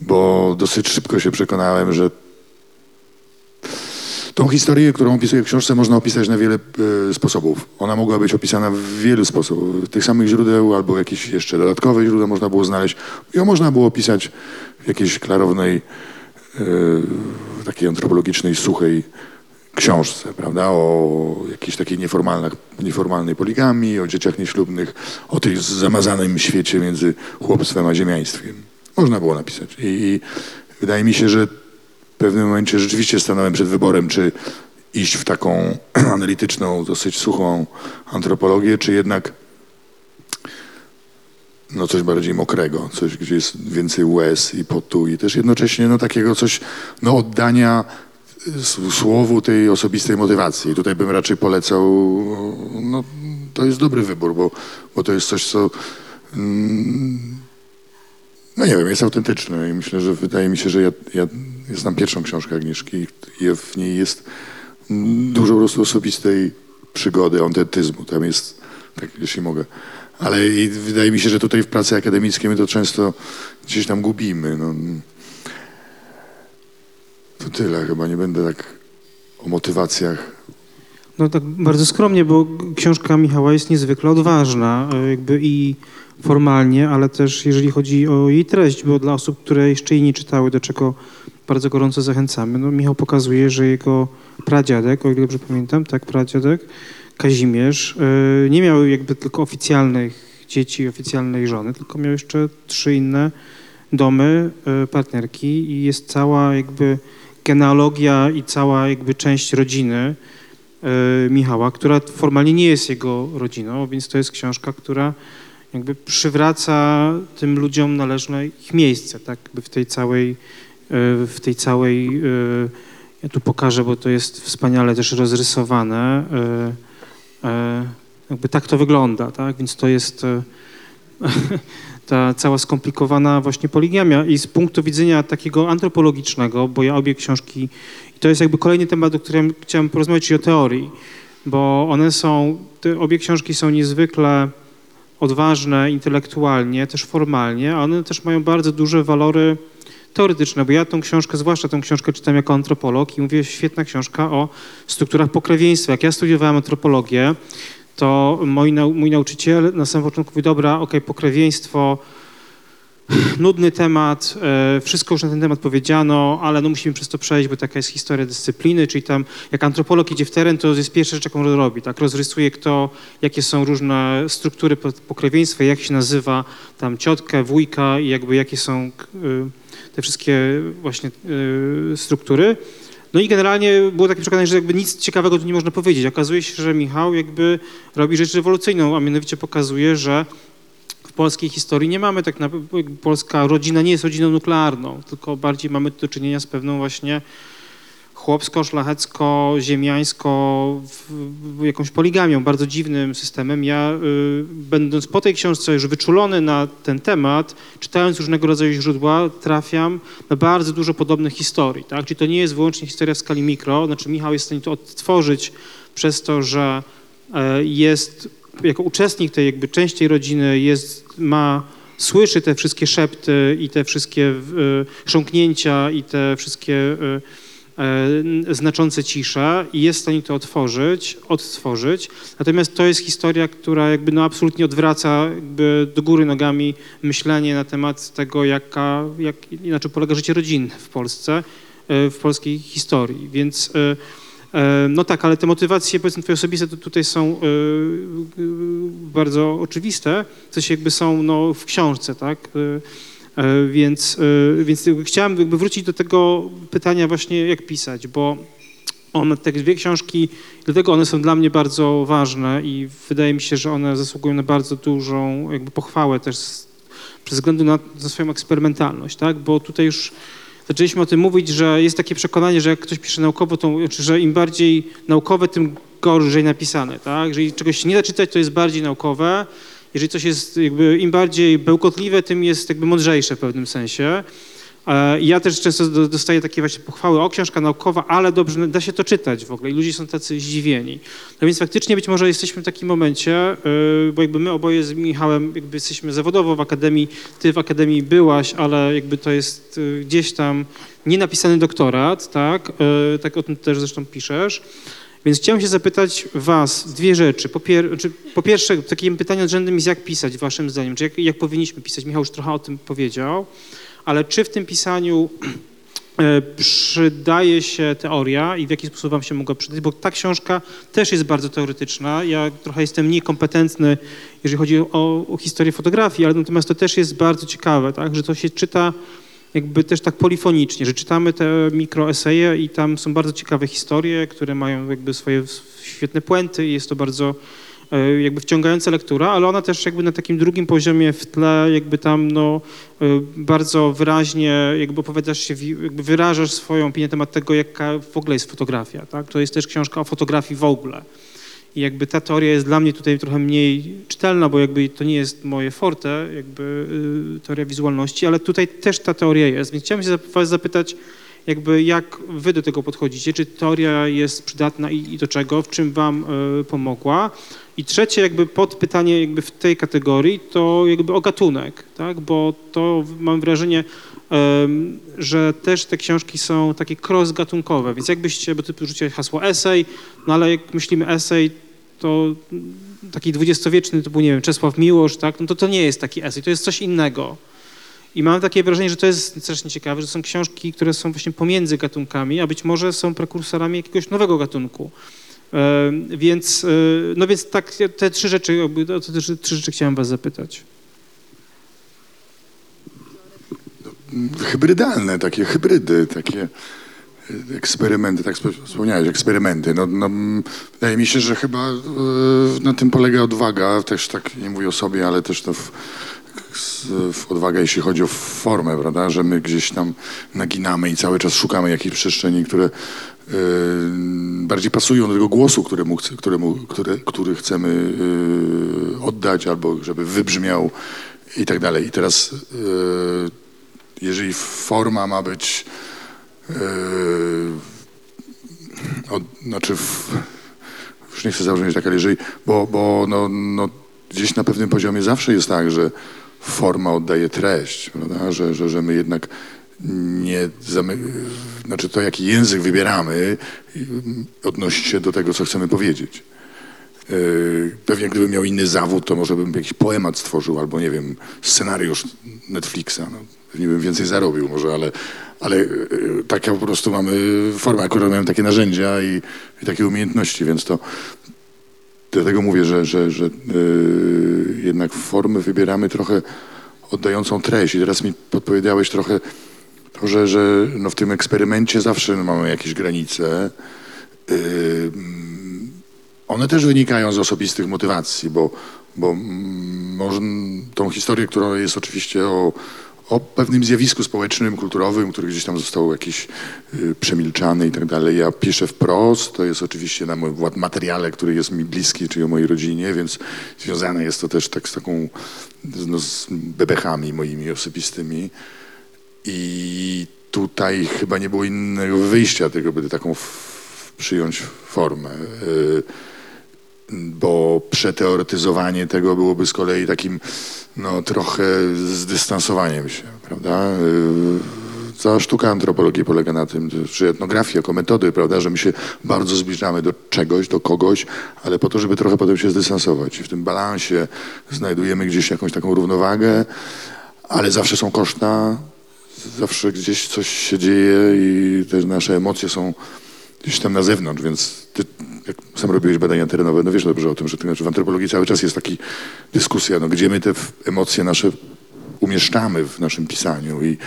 [SPEAKER 4] bo dosyć szybko się przekonałem, że Tą historię, którą opisuję w książce, można opisać na wiele e, sposobów. Ona mogła być opisana w wielu sposobów. Tych samych źródeł albo jakieś jeszcze dodatkowe źródła można było znaleźć. Ją można było opisać w jakiejś klarownej, e, takiej antropologicznej, suchej książce, prawda? O jakiejś takiej nieformalnej, nieformalnej poligami, o dzieciach nieślubnych, o tej zamazanym świecie między chłopstwem a ziemiaństwem. Można było napisać. I, i wydaje mi się, że pewnym momencie rzeczywiście stanąłem przed wyborem, czy iść w taką analityczną, dosyć suchą antropologię, czy jednak no coś bardziej mokrego, coś, gdzie jest więcej łez i potu i też jednocześnie no takiego coś, no oddania s- słowu tej osobistej motywacji. Tutaj bym raczej polecał, no to jest dobry wybór, bo, bo to jest coś, co mm, no nie wiem, jest autentyczne i myślę, że wydaje mi się, że ja, ja znam pierwszą książkę Agnieszki i w niej jest dużo po prostu osobistej przygody, autentyzmu. Tam jest, tak jeśli mogę. Ale wydaje mi się, że tutaj w pracy akademickiej my to często gdzieś tam gubimy. No. To tyle, chyba nie będę tak o motywacjach.
[SPEAKER 2] No tak bardzo skromnie, bo książka Michała jest niezwykle odważna, e, jakby i formalnie, ale też jeżeli chodzi o jej treść, bo dla osób, które jeszcze jej nie czytały, do czego bardzo gorąco zachęcamy. No, Michał pokazuje, że jego pradziadek, o ile dobrze pamiętam, tak, pradziadek, Kazimierz, y, nie miał jakby tylko oficjalnych dzieci, oficjalnej żony, tylko miał jeszcze trzy inne domy, y, partnerki i jest cała jakby genealogia i cała jakby część rodziny y, Michała, która formalnie nie jest jego rodziną, więc to jest książka, która jakby przywraca tym ludziom należne ich miejsce, tak, w tej całej, w tej całej, y, ja tu pokażę, bo to jest wspaniale też rozrysowane, y, y, jakby tak to wygląda, tak, więc to jest y, ta cała skomplikowana właśnie poligamia i z punktu widzenia takiego antropologicznego, bo ja obie książki, i to jest jakby kolejny temat, o którym chciałem porozmawiać, czyli o teorii, bo one są, te obie książki są niezwykle odważne intelektualnie, też formalnie, a one też mają bardzo duże walory teoretyczne, bo ja tą książkę, zwłaszcza tą książkę czytam jako antropolog i mówię, świetna książka o strukturach pokrewieństwa. Jak ja studiowałem antropologię, to moi, mój nauczyciel na samym początku mówi, dobra, okej, pokrewieństwo, nudny temat, e, wszystko już na ten temat powiedziano, ale no musimy przez to przejść, bo taka jest historia dyscypliny, czyli tam jak antropolog idzie w teren, to jest pierwsza rzecz, jaką robi, tak, rozrysuje kto, jakie są różne struktury po- pokrewieństwa, jak się nazywa tam ciotkę, wujka i jakby jakie są y, te wszystkie właśnie y, struktury. No i generalnie było takie przekonanie, że jakby nic ciekawego tu nie można powiedzieć. Okazuje się, że Michał jakby robi rzecz rewolucyjną, a mianowicie pokazuje, że polskiej historii nie mamy tak polska rodzina nie jest rodziną nuklearną, tylko bardziej mamy do czynienia z pewną właśnie chłopsko-szlachecko-ziemiańsko, w- w- jakąś poligamią, bardzo dziwnym systemem. Ja, y, będąc po tej książce już wyczulony na ten temat, czytając różnego rodzaju źródła, trafiam na bardzo dużo podobnych historii. Tak? Czyli to nie jest wyłącznie historia w skali mikro, znaczy Michał jest w stanie to odtworzyć przez to, że e, jest jako uczestnik tej jakby części rodziny jest, ma, słyszy te wszystkie szepty i te wszystkie e, chrząknięcia i te wszystkie e, e, znaczące cisze i jest w stanie to otworzyć, odtworzyć. Natomiast to jest historia, która jakby no absolutnie odwraca do góry nogami myślenie na temat tego, jaka, jak inaczej polega życie rodzinne w Polsce, w polskiej historii. Więc no tak, ale te motywacje powiedzmy twoje osobiste tutaj są e, e, bardzo oczywiste, w sensie jakby są no, w książce, tak? E, E, Więc, e, więc chciałem jakby wrócić do tego pytania właśnie, jak pisać, bo one, te dwie książki, dlatego one są dla mnie bardzo ważne i wydaje mi się, że one zasługują na bardzo dużą jakby pochwałę też z, przez względu na, na swoją eksperymentalność, tak? Bo tutaj już zaczęliśmy o tym mówić, że jest takie przekonanie, że jak ktoś pisze naukowo, to że im bardziej naukowe, tym gorzej napisane, tak? Jeżeli czegoś się nie da czytać, to jest bardziej naukowe. Jeżeli coś jest jakby im bardziej bełkotliwe, tym jest jakby mądrzejsze w pewnym sensie. E, Ja też często do- dostaję takie właśnie pochwały, o książka naukowa, ale dobrze, da się to czytać w ogóle i ludzie są tacy zdziwieni. No więc faktycznie być może jesteśmy w takim momencie, y, bo jakby my oboje z Michałem jakby jesteśmy zawodowo w akademii, ty w akademii byłaś, ale jakby to jest y, gdzieś tam nienapisany doktorat, tak? Tak o tym też zresztą piszesz. Więc chciałem się zapytać was dwie rzeczy. Po, pier, czy, po pierwsze, takim pytaniem rzędem jest, jak pisać waszym zdaniem? Czy jak, jak powinniśmy pisać? Michał już trochę o tym powiedział, ale czy w tym pisaniu e, przydaje się teoria i w jaki sposób wam się mogła przydać? Bo ta książka też jest bardzo teoretyczna. Ja trochę jestem mniej kompetentny, jeżeli chodzi o, o historię fotografii, ale natomiast to też jest bardzo ciekawe, tak? że to się czyta jakby też tak polifonicznie, że czytamy te mikroeseje i tam są bardzo ciekawe historie, które mają jakby swoje świetne puenty i jest to bardzo jakby wciągająca lektura, ale ona też jakby na takim drugim poziomie w tle jakby tam no e, bardzo wyraźnie jakby opowiadasz się, jakby wyrażasz swoją opinię na temat tego, jaka w ogóle jest fotografia, tak? To jest też książka o fotografii w ogóle. I jakby ta teoria jest dla mnie tutaj trochę mniej czytelna, bo jakby to nie jest moje forte, jakby y, teoria wizualności, ale tutaj też ta teoria jest. Więc chciałem się was zapytać, jakby jak wy do tego podchodzicie, czy teoria jest przydatna i, i do czego, w czym wam y, pomogła. I trzecie jakby podpytanie jakby w tej kategorii to jakby o gatunek, tak, bo to mam wrażenie, em, że też te książki są takie cross-gatunkowe, więc jakbyście, bo ty rzuciłeś hasło esej, no ale jak myślimy esej, to taki dwudziestowieczny typu, nie wiem, Czesław Miłosz, tak, no to to nie jest taki esej, to jest coś innego. I mam takie wrażenie, że to jest strasznie ciekawe, że są książki, które są właśnie pomiędzy gatunkami, a być może są prekursorami jakiegoś nowego gatunku. E, Więc, e, no więc tak, te trzy rzeczy, te trzy, trzy rzeczy chciałem was zapytać.
[SPEAKER 4] hybrydalne, takie hybrydy, takie eksperymenty, tak spo- wspomniałeś, eksperymenty. No, no, wydaje mi się, że chyba e, na tym polega odwaga, też tak nie mówię o sobie, ale też to w, w odwaga, jeśli chodzi o formę, prawda, że my gdzieś tam naginamy i cały czas szukamy jakichś przestrzeni, które e, bardziej pasują do tego głosu, któremu, któremu, które, który chcemy e, oddać albo żeby wybrzmiał i tak dalej. I teraz e, jeżeli forma ma być od, znaczy w, już nie chcę zabrzmieć tak, ale jeżeli, bo, bo no, no, gdzieś na pewnym poziomie zawsze jest tak, że forma oddaje treść, prawda? Że, że, że my jednak nie znaczy to jaki język wybieramy odnosi się do tego, co chcemy powiedzieć. Yy, Pewnie gdybym miał inny zawód, to może bym jakiś poemat stworzył, albo nie wiem, scenariusz Netflixa. No, pewnie bym więcej zarobił może, ale, ale yy, taka po prostu mamy formę. Akurat miałem takie narzędzia i, i takie umiejętności, więc to dlatego mówię, że, że, że yy, jednak formy wybieramy trochę oddającą treść. I teraz mi podpowiedziałeś trochę to, że, że no w tym eksperymencie zawsze mamy jakieś granice. Yy, one też wynikają z osobistych motywacji, bo, bo mm, może tą historię, która jest oczywiście o, o pewnym zjawisku społecznym, kulturowym, który gdzieś tam został jakiś y, przemilczany i tak dalej. Ja piszę wprost, to jest oczywiście na moim materiale, który jest mi bliski, czyli o mojej rodzinie, więc związane jest to też tak z taką, no, z bebechami moimi osobistymi. I tutaj chyba nie było innego wyjścia, tylko by taką przyjąć formę. Y, bo przeteoretyzowanie tego byłoby z kolei takim no, trochę zdystansowaniem się, prawda? Yy, Cała sztuka antropologii polega na tym, czy etnografia, jako metody, prawda, że my się bardzo zbliżamy do czegoś, do kogoś, ale po to, żeby trochę potem się zdystansować. W tym balansie znajdujemy gdzieś jakąś taką równowagę, ale zawsze są koszta, zawsze gdzieś coś się dzieje i te nasze emocje są gdzieś tam na zewnątrz, więc jak sam robiłeś badania terenowe, no wiesz dobrze o tym, że to znaczy w antropologii cały czas jest taka dyskusja, no, gdzie my te emocje nasze umieszczamy w naszym pisaniu i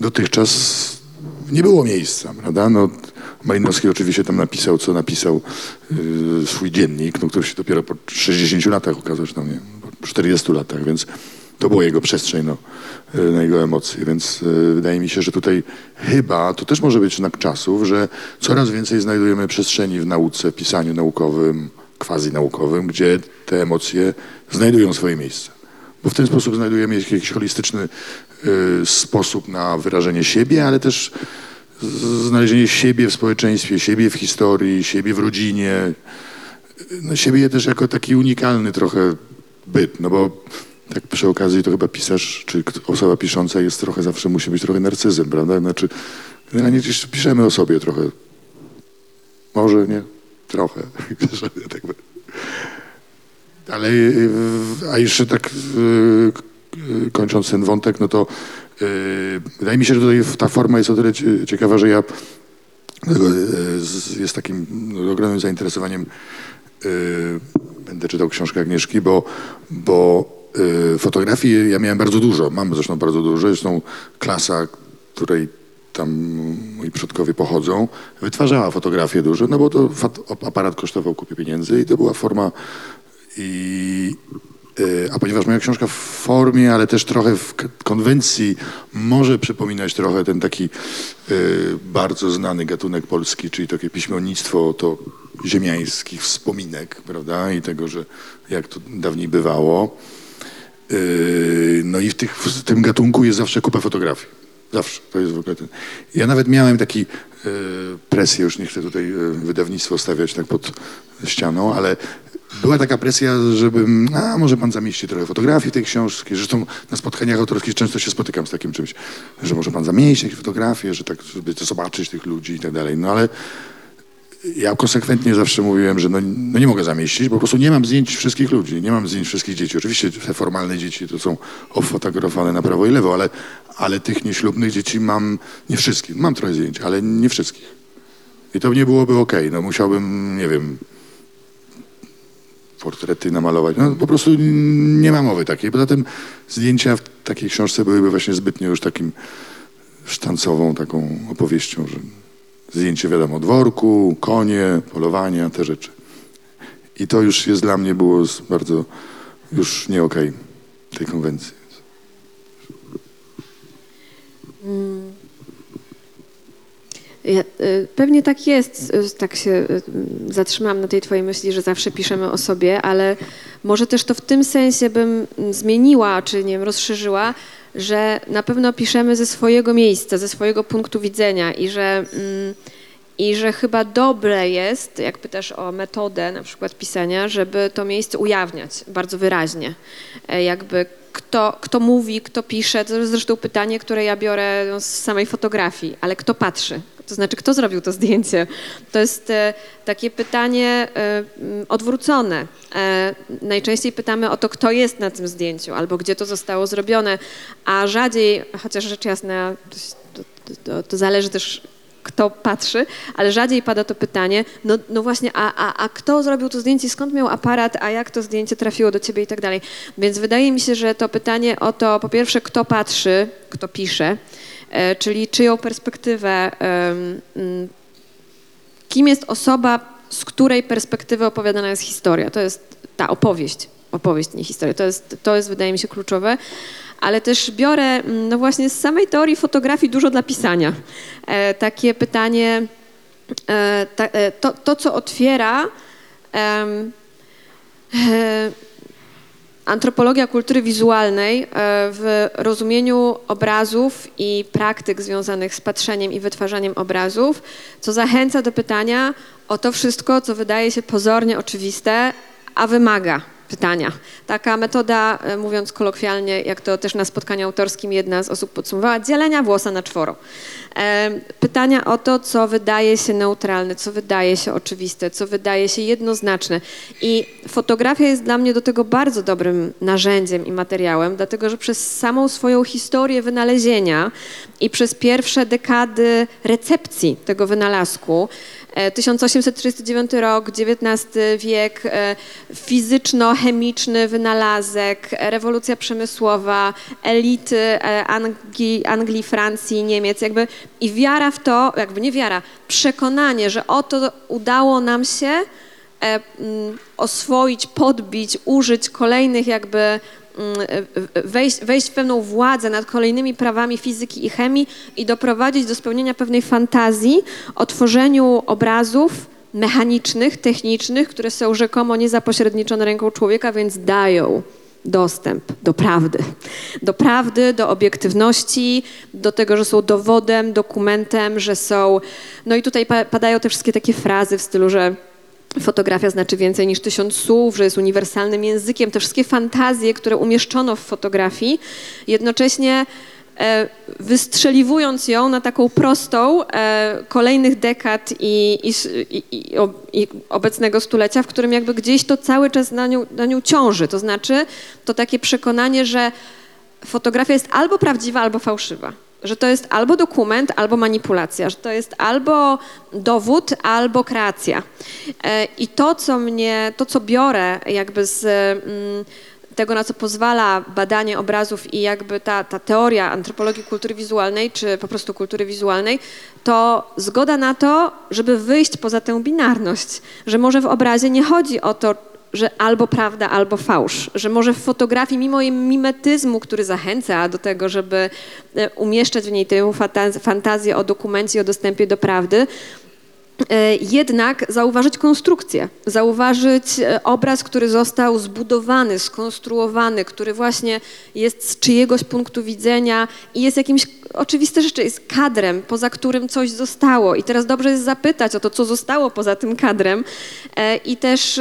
[SPEAKER 4] dotychczas nie było miejsca, prawda? No, Malinowski oczywiście tam napisał, co napisał yy, swój dziennik, no, który się dopiero po 60 latach ukazał, czy tam nie, po 40 latach, więc to była jego przestrzeń no, y, na jego emocje, więc y, wydaje mi się, że tutaj chyba to też może być znak czasów, że coraz więcej znajdujemy przestrzeni w nauce, pisaniu naukowym, quasi naukowym, gdzie te emocje znajdują swoje miejsce. Bo w ten sposób znajdujemy jakiś holistyczny y, sposób na wyrażenie siebie, ale też znalezienie siebie w społeczeństwie, siebie w historii, siebie w rodzinie, no, siebie też jako taki unikalny trochę byt, no bo tak przy okazji to chyba pisarz, czy osoba pisząca jest trochę, zawsze musi być trochę narcyzem, prawda? Znaczy, generalnie gdzieś piszemy o sobie trochę. Może nie, trochę. Tak Ale, y, a jeszcze tak y, kończąc ten wątek, no to y, wydaje mi się, że tutaj ta forma jest o tyle cie- ciekawa, że ja jest takim ogromnym zainteresowaniem będę czytał książkę Agnieszki, bo, bo fotografii ja miałem bardzo dużo, mam zresztą bardzo dużo, zresztą klasa, której tam moi przodkowie pochodzą, wytwarzała fotografię dużo, no bo to aparat kosztował kupie pieniędzy i to była forma i e, a ponieważ moja książka w formie, ale też trochę w konwencji może przypominać trochę ten taki e, bardzo znany gatunek polski, czyli takie piśmiennictwo to ziemiańskich wspominek, prawda, i tego, że jak to dawniej bywało. E, No i w, tych, w tym gatunku jest zawsze kupa fotografii. Zawsze. To jest w ogóle ten. Ja nawet miałem taki e, presję, już nie chcę tutaj e, wydawnictwo stawiać tak pod ścianą, ale była taka presja, żebym, a może pan zamieści trochę fotografii tej książki. Zresztą na spotkaniach autorskich często się spotykam z takim czymś, że może pan zamieścić jakieś fotografie, że tak, żeby zobaczyć tych ludzi i tak dalej. No ale ja konsekwentnie zawsze mówiłem, że no, no nie mogę zamieścić, bo po prostu nie mam zdjęć wszystkich ludzi, nie mam zdjęć wszystkich dzieci. Oczywiście te formalne dzieci to są obfotografowane na prawo i lewo, ale, ale tych nieślubnych dzieci mam nie wszystkich. Mam trochę zdjęć, ale nie wszystkich. I to nie byłoby okej. No musiałbym, nie wiem, portrety namalować. No po prostu nie ma mowy takiej. Poza tym zdjęcia w takiej książce byłyby właśnie zbytnio już takim sztancową taką opowieścią, że zdjęcie wiadomo dworku, konie, polowania, te rzeczy. I to już jest dla mnie było bardzo już nie okej tej konwencji.
[SPEAKER 3] Ja, y, pewnie tak jest, y, tak się y, zatrzymałam na tej twojej myśli, że zawsze piszemy o sobie, ale może też to w tym sensie bym mm, zmieniła, czy nie wiem, rozszerzyła, że na pewno piszemy ze swojego miejsca, ze swojego punktu widzenia i że, mm, i że chyba dobre jest, jak pytasz o metodę na przykład pisania, żeby to miejsce ujawniać bardzo wyraźnie. E, Jakby kto, kto mówi, kto pisze, to jest zresztą pytanie, które ja biorę no, z samej fotografii, ale kto patrzy? To znaczy, kto zrobił to zdjęcie? To jest e, takie pytanie e, mm, odwrócone. E, najczęściej pytamy o to, kto jest na tym zdjęciu, albo gdzie to zostało zrobione, a rzadziej, chociaż rzecz jasna, to, to, to, to zależy też kto patrzy, ale rzadziej pada to pytanie, no, no właśnie, a, a, a kto zrobił to zdjęcie, skąd miał aparat, a jak to zdjęcie trafiło do ciebie i tak dalej. Więc wydaje mi się, że to pytanie o to, po pierwsze, kto patrzy, kto pisze, e, czyli czyją perspektywę, mm, kim jest osoba, z której perspektywy opowiadana jest historia. To jest ta opowieść, opowieść, nie historia. To jest, to jest wydaje mi się, kluczowe. Ale też biorę, mm, no właśnie z samej teorii fotografii dużo dla pisania. E, takie pytanie, e, e, to, to, co otwiera antropologia kultury wizualnej w rozumieniu obrazów i praktyk związanych z patrzeniem i wytwarzaniem obrazów, co zachęca do pytania o to wszystko, co wydaje się pozornie oczywiste, a wymaga pytania. Taka metoda, e, mówiąc kolokwialnie, jak to też na spotkaniu autorskim jedna z osób podsumowała, dzielenia włosa na czworo. E, Pytania o to, co wydaje się neutralne, co wydaje się oczywiste, co wydaje się jednoznaczne. I fotografia jest dla mnie do tego bardzo dobrym narzędziem i materiałem, dlatego że przez samą swoją historię wynalezienia i przez pierwsze dekady recepcji tego wynalazku, E, 1839 rok, XIX wiek, e, fizyczno-chemiczny wynalazek, e, rewolucja przemysłowa, elity e, Anglii, Anglii, Francji, Niemiec, jakby i wiara w to, jakby nie wiara, przekonanie, że oto udało nam się e, oswoić, podbić, użyć kolejnych jakby e, wejść, wejść w pewną władzę nad kolejnymi prawami fizyki i chemii i doprowadzić do spełnienia pewnej fantazji o tworzeniu obrazów mechanicznych, technicznych, które są rzekomo niezapośredniczone ręką człowieka, więc dają dostęp do prawdy. Do prawdy, do obiektywności, do tego, że są dowodem, dokumentem, że są... No i tutaj pa- padają te wszystkie takie frazy w stylu, że fotografia znaczy więcej niż tysiąc słów, że jest uniwersalnym językiem. Te wszystkie fantazje, które umieszczono w fotografii, jednocześnie e, wystrzeliwując ją na taką prostą e, kolejnych dekad i, i, i, i, obecnego stulecia, w którym jakby gdzieś to cały czas na nią, na nią ciąży. To znaczy to takie przekonanie, że fotografia jest albo prawdziwa, albo fałszywa. Że to jest albo dokument, albo manipulacja, że to jest albo dowód, albo kreacja. E, I to, co mnie, to, co biorę jakby z mm, tego, na co pozwala badanie obrazów i jakby ta, ta teoria antropologii kultury wizualnej, czy po prostu kultury wizualnej, to zgoda na to, żeby wyjść poza tę binarność, że może w obrazie nie chodzi o to, że albo prawda, albo fałsz, że może w fotografii, mimo jej mimetyzmu, który zachęca do tego, żeby e, umieszczać w niej tę fantaz- fantazję o dokumencie, o dostępie do prawdy, jednak zauważyć konstrukcję, zauważyć e, obraz, który został zbudowany, skonstruowany, który właśnie jest z czyjegoś punktu widzenia i jest jakimś, oczywiste rzeczy, jest kadrem, poza którym coś zostało. I teraz dobrze jest zapytać o to, co zostało poza tym kadrem e, i też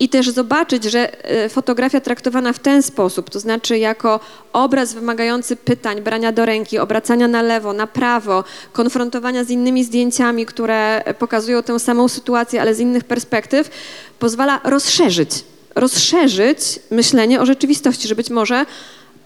[SPEAKER 3] i też zobaczyć, że e, fotografia traktowana w ten sposób, to znaczy jako obraz wymagający pytań, brania do ręki, obracania na lewo, na prawo, konfrontowania z innymi zdjęciami, które pokazują tę samą sytuację, ale z innych perspektyw, pozwala rozszerzyć, rozszerzyć myślenie o rzeczywistości, że być może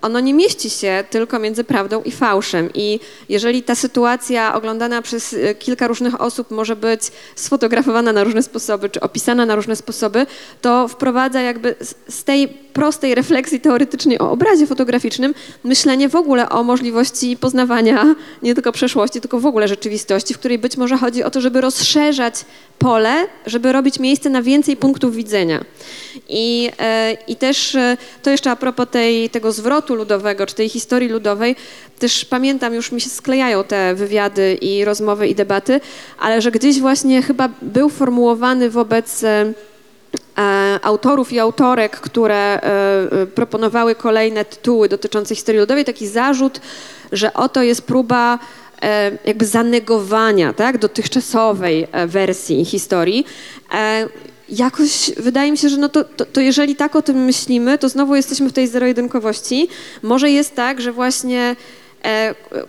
[SPEAKER 3] ono nie mieści się tylko między prawdą i fałszem. I jeżeli ta sytuacja oglądana przez e, kilka różnych osób może być sfotografowana na różne sposoby, czy opisana na różne sposoby, to wprowadza jakby z- tej prostej refleksji teoretycznej o obrazie fotograficznym myślenie w ogóle o możliwości poznawania nie tylko przeszłości, tylko w ogóle rzeczywistości, w której być może chodzi o to, żeby rozszerzać pole, żeby robić miejsce na więcej punktów widzenia. I, e, i też e, to jeszcze a propos tej, tego zwrotu ludowego, czy tej historii ludowej, też pamiętam, już mi się sklejają te wywiady i rozmowy i debaty, ale że gdzieś właśnie chyba był formułowany wobec e, autorów i autorek, które proponowały kolejne tytuły dotyczące historii ludowej, taki zarzut, że oto jest próba jakby zanegowania tak, dotychczasowej e, wersji historii. E, Jakoś wydaje mi się, że no to, to, to jeżeli tak o tym myślimy, to znowu jesteśmy w tej zero-jedynkowości. Może jest tak, że właśnie e,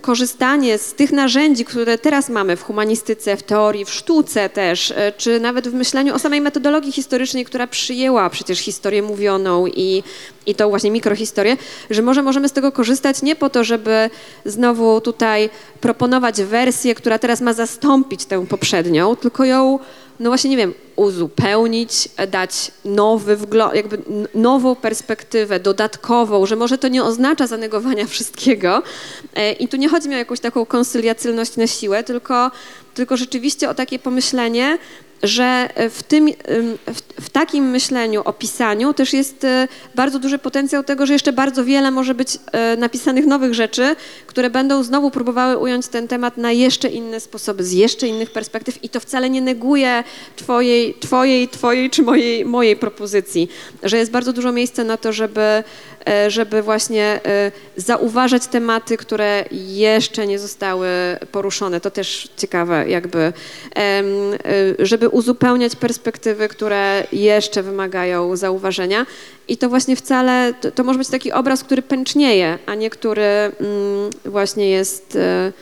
[SPEAKER 3] korzystanie z tych narzędzi, które teraz mamy w humanistyce, w teorii, w sztuce też, e, czy nawet w myśleniu o samej metodologii historycznej, która przyjęła przecież historię mówioną i, i tą właśnie mikrohistorię, że może możemy z tego korzystać nie po to, żeby znowu tutaj proponować wersję, która teraz ma zastąpić tę poprzednią, tylko ją no właśnie nie wiem, uzupełnić, dać nowy wglo- jakby nową perspektywę, dodatkową, że może to nie oznacza zanegowania wszystkiego. E, I tu nie chodzi mi o jakąś taką konsyliacylność na siłę, tylko, tylko rzeczywiście o takie pomyślenie, że w, tym, ym, w, w takim myśleniu o pisaniu też jest e, bardzo duży potencjał tego, że jeszcze bardzo wiele może być e, napisanych nowych rzeczy, które będą znowu próbowały ująć ten temat na jeszcze inne sposoby, z jeszcze innych perspektyw i to wcale nie neguje twojej, twojej, twojej czy mojej, mojej propozycji, że jest bardzo dużo miejsca na to, żeby, e, żeby właśnie e, zauważać tematy, które jeszcze nie zostały poruszone. To też ciekawe, jakby, e, żeby uzupełniać perspektywy, które jeszcze wymagają zauważenia. I to właśnie wcale, to, to może być taki obraz, który pęcznieje, a nie który mm, właśnie jest e,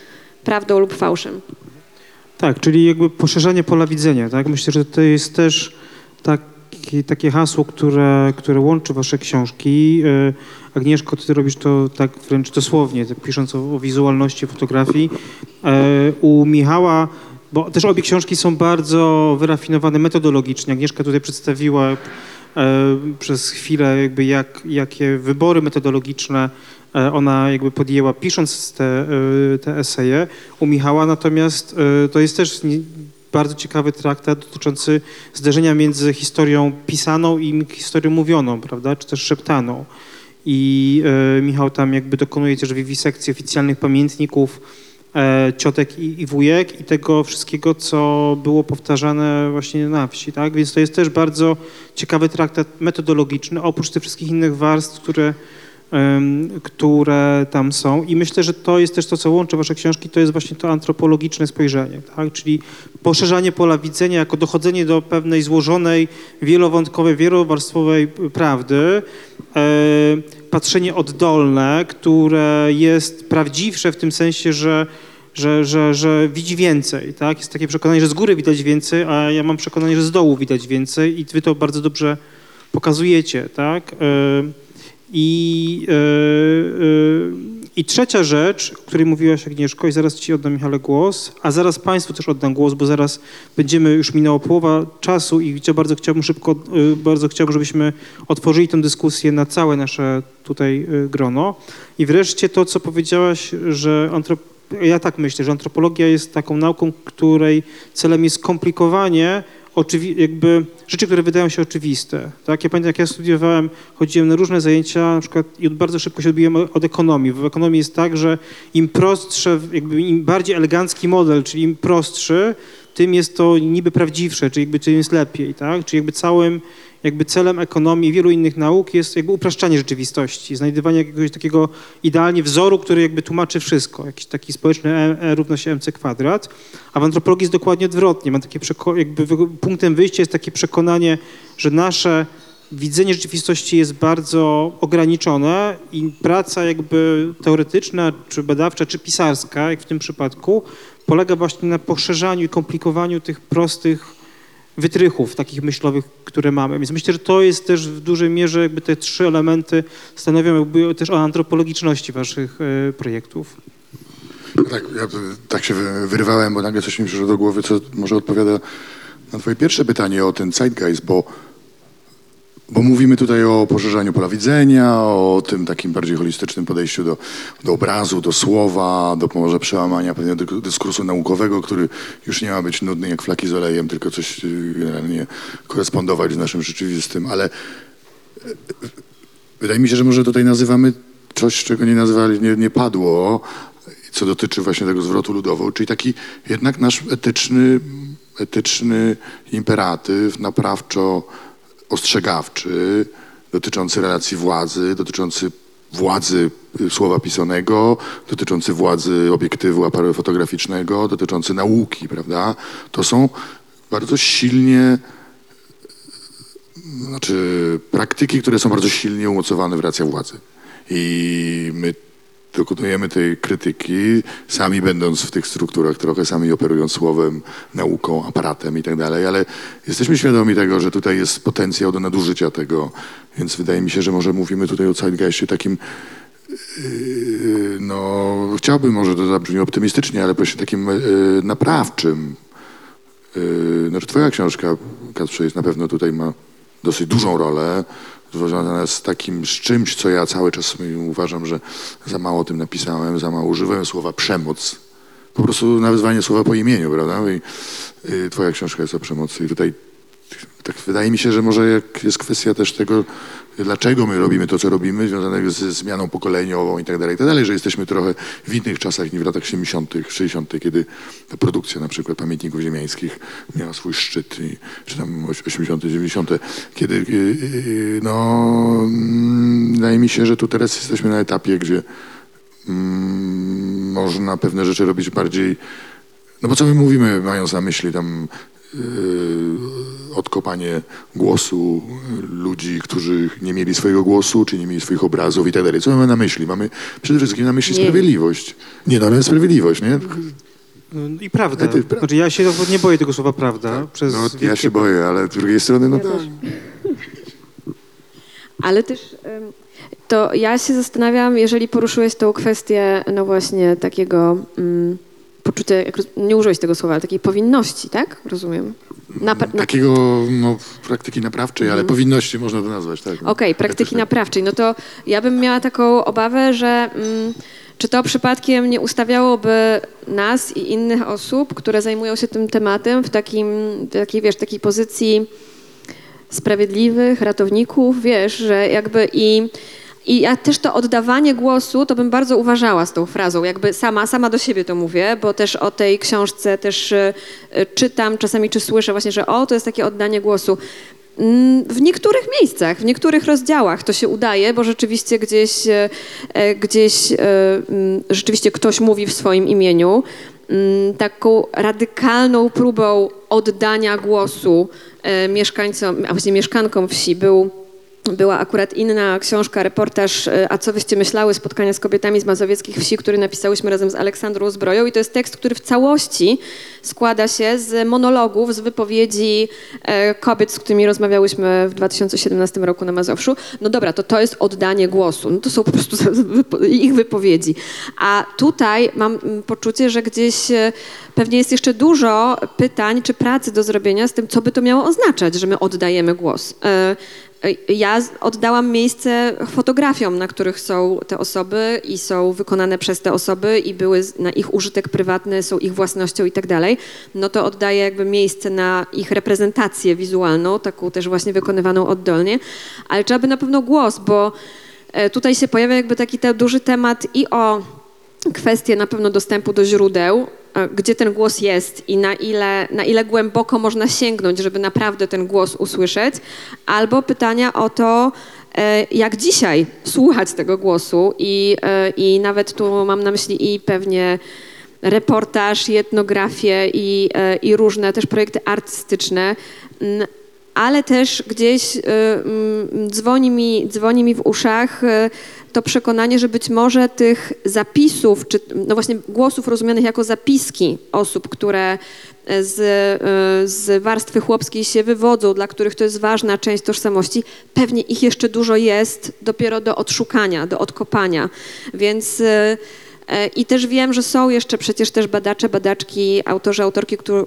[SPEAKER 3] prawdą lub fałszem.
[SPEAKER 2] Tak, czyli jakby poszerzanie pola widzenia, tak? Myślę, że to jest też taki, takie hasło, które, które łączy wasze książki. E, Agnieszko, ty robisz to tak wręcz dosłownie, tak pisząc o, o wizualności fotografii. E, U Michała, bo też obie książki są bardzo wyrafinowane metodologicznie. Agnieszka tutaj przedstawiła e, przez chwilę jakby jak, jakie wybory metodologiczne ona jakby podjęła pisząc te, te eseje. U Michała natomiast to jest też bardzo ciekawy traktat dotyczący zderzenia między historią pisaną i historią mówioną, prawda, czy też szeptaną. I e, Michał tam jakby dokonuje też wiwisekcji oficjalnych pamiętników e, ciotek i, i wujek i tego wszystkiego, co było powtarzane właśnie na wsi, tak? Więc to jest też bardzo ciekawy traktat metodologiczny, oprócz tych wszystkich innych warstw, które, które tam są. I myślę, że to jest też to, co łączy wasze książki, to jest właśnie to antropologiczne spojrzenie, tak? Czyli poszerzanie pola widzenia jako dochodzenie do pewnej złożonej, wielowątkowej, wielowarstwowej prawdy, patrzenie oddolne, które jest prawdziwsze w tym sensie, że, że, że, że widzi więcej. Tak? Jest takie przekonanie, że z góry widać więcej, a ja mam przekonanie, że z dołu widać więcej i wy to bardzo dobrze pokazujecie. Tak? E, I, e, e, I trzecia rzecz, o której mówiłaś Agnieszko, i zaraz ci oddam Michale głos, a zaraz Państwu też oddam głos, bo zaraz będziemy, już minęła połowa czasu i bardzo chciałbym szybko, y, bardzo chciałbym, żebyśmy otworzyli tę dyskusję na całe nasze tutaj grono. I wreszcie to, co powiedziałaś, że ja tak myślę, że antropologia jest taką nauką, której celem jest skomplikowanie oczywi- jakby rzeczy, które wydają się oczywiste. Tak? Ja pamiętam, jak ja studiowałem, chodziłem na różne zajęcia na przykład i bardzo szybko się odbiłem od ekonomii. W ekonomii jest tak, że im prostsze, jakby im bardziej elegancki model, czyli im prostszy, tym jest to niby prawdziwsze, czyli jakby tym jest lepiej, tak? Czyli jakby całym jakby celem ekonomii i wielu innych nauk jest jakby upraszczanie rzeczywistości, znajdywanie jakiegoś takiego idealnie wzoru, który jakby tłumaczy wszystko, jakiś taki społeczny E, e równa się mc kwadrat, a w antropologii jest dokładnie odwrotnie. Mam takie jakby punktem wyjścia jest takie przekonanie, że nasze widzenie rzeczywistości jest bardzo ograniczone i praca jakby teoretyczna, czy badawcza, czy pisarska, jak w tym przypadku, polega właśnie na poszerzaniu i komplikowaniu tych prostych wytrychów takich myślowych, które mamy. Więc myślę, że to jest też w dużej mierze jakby te trzy elementy stanowią jakby też o antropologiczności waszych e, projektów.
[SPEAKER 4] Tak, ja tak się wy- wyrywałem, bo nagle coś mi przyszło do głowy, co może odpowiada na twoje pierwsze pytanie o ten zeitgeist, bo, bo mówimy tutaj o poszerzaniu pola widzenia, o tym takim bardziej holistycznym podejściu do, do obrazu, do słowa, do może przełamania pewnego dyskursu naukowego, który już nie ma być nudny jak flaki z olejem, tylko coś y, generalnie korespondować z naszym rzeczywistym, ale Wydaje mi się, że może tutaj nazywamy coś, czego nie nazywali, nie, nie padło, co dotyczy właśnie tego zwrotu ludowo, czyli taki jednak nasz etyczny, etyczny imperatyw naprawczo ostrzegawczy, dotyczący relacji władzy, dotyczący władzy y, słowa pisanego, dotyczący władzy obiektywu aparatu fotograficznego, dotyczący nauki, prawda? To są bardzo silnie znaczy praktyki, które są bardzo silnie umocowane w racjach władzy. I my dokonujemy tej krytyki, sami będąc w tych strukturach trochę, sami operując słowem, nauką, aparatem i tak dalej, ale jesteśmy świadomi tego, że tutaj jest potencjał do nadużycia tego, więc wydaje mi się, że może mówimy tutaj o zeitgeistie takim yy, no, chciałbym może to zabrzmi optymistycznie, ale właśnie takim yy, naprawczym, Yy, Znaczy twoja książka, Kacprze, jest na pewno tutaj ma dosyć dużą rolę, związana z takim, z czymś, co ja cały czas uważam, że za mało o tym napisałem, za mało używałem słowa przemoc. Po prostu nazywanie słowa po imieniu, prawda? I y, twoja książka jest o przemocy i tutaj tak wydaje mi się, że może jest kwestia też tego, dlaczego my robimy to, co robimy, związanego ze zmianą pokoleniową i tak dalej, i tak dalej, że jesteśmy trochę w innych czasach niż w latach 70., 60., kiedy ta produkcja na przykład pamiętników ziemiańskich miała swój szczyt, i, czy tam 80., 90., kiedy y, y, no, mm, wydaje mi się, że tu teraz jesteśmy na etapie, gdzie mm, można pewne rzeczy robić bardziej no bo co my mówimy, mając na myśli tam yy, odkopanie głosu ludzi, którzy nie mieli swojego głosu, czy nie mieli swoich obrazów i tak dalej. Co mamy na myśli? Mamy przede wszystkim na myśli
[SPEAKER 3] Nie.
[SPEAKER 4] sprawiedliwość. Nie, no ale sprawiedliwość, nie?
[SPEAKER 2] No I prawda.
[SPEAKER 4] Ale ty- pra-
[SPEAKER 2] Znaczy ja się nie boję tego słowa prawda. Przez
[SPEAKER 4] No, ja
[SPEAKER 2] wielkie-
[SPEAKER 4] się boję, ale z drugiej strony, no też.
[SPEAKER 3] Ale też to ja się zastanawiam, jeżeli poruszyłeś tą kwestię, no właśnie takiego mm, poczucia, nie użyłeś tego słowa, ale takiej powinności, tak? Rozumiem. Na, na,
[SPEAKER 4] Takiego no, praktyki naprawczej, ale powinności można to nazwać, tak.
[SPEAKER 3] Mhm. Okej, praktyki
[SPEAKER 4] tak.
[SPEAKER 3] naprawczej. No to ja bym miała taką obawę, że mm, czy to przypadkiem nie ustawiałoby nas i innych osób, które zajmują się tym tematem w takim, takiej, wiesz, takiej pozycji sprawiedliwych ratowników, wiesz, że jakby i i ja też to oddawanie głosu, to bym bardzo uważała z tą frazą, jakby sama, sama do siebie to mówię, bo też o tej książce też y, y, czytam czasami, czy słyszę właśnie, że o, to jest takie oddanie głosu. Mm, W niektórych miejscach, w niektórych rozdziałach to się udaje, bo rzeczywiście gdzieś, e, e, gdzieś mm, rzeczywiście ktoś mówi w swoim imieniu. Mm, Taką radykalną próbą oddania głosu e, mieszkańcom, a właśnie mieszkankom wsi był była akurat inna książka, reportaż e, A co wyście myślały? Spotkania z kobietami z mazowieckich wsi, który napisałyśmy razem z Aleksandrą Zbroją i to jest tekst, który w całości składa się z monologów, z wypowiedzi e, kobiet, z którymi rozmawiałyśmy w 2017 roku na Mazowszu. No dobra, to to jest oddanie głosu. No to są po prostu ich wypowiedzi. A tutaj mam mm, poczucie, że gdzieś e, pewnie jest jeszcze dużo pytań czy pracy do zrobienia z tym, co by to miało oznaczać, że my oddajemy głos. Ja oddałam miejsce fotografiom, na których są te osoby i są wykonane przez te osoby i były na ich użytek prywatny, są ich własnością i tak dalej. No to oddaję jakby miejsce na ich reprezentację wizualną, taką też właśnie wykonywaną oddolnie. Ale trzeba by na pewno głos, bo e, tutaj się pojawia jakby taki te duży temat i o kwestie na pewno dostępu do źródeł, gdzie ten głos jest i na ile, na ile głęboko można sięgnąć, żeby naprawdę ten głos usłyszeć, albo pytania o to, e, jak dzisiaj słuchać tego głosu i, e, i nawet tu mam na myśli i pewnie reportaż, etnografię i, e, i różne też projekty artystyczne, ale też gdzieś y, mm, dzwoni mi, dzwoni mi w uszach y, to przekonanie, że być może tych zapisów, czy no właśnie głosów rozumianych jako zapiski osób, które z, y, z warstwy chłopskiej się wywodzą, dla których to jest ważna część tożsamości, pewnie ich jeszcze dużo jest dopiero do odszukania, do odkopania. Więc i też wiem, że są jeszcze przecież też badacze, badaczki, autorzy, autorki, którzy,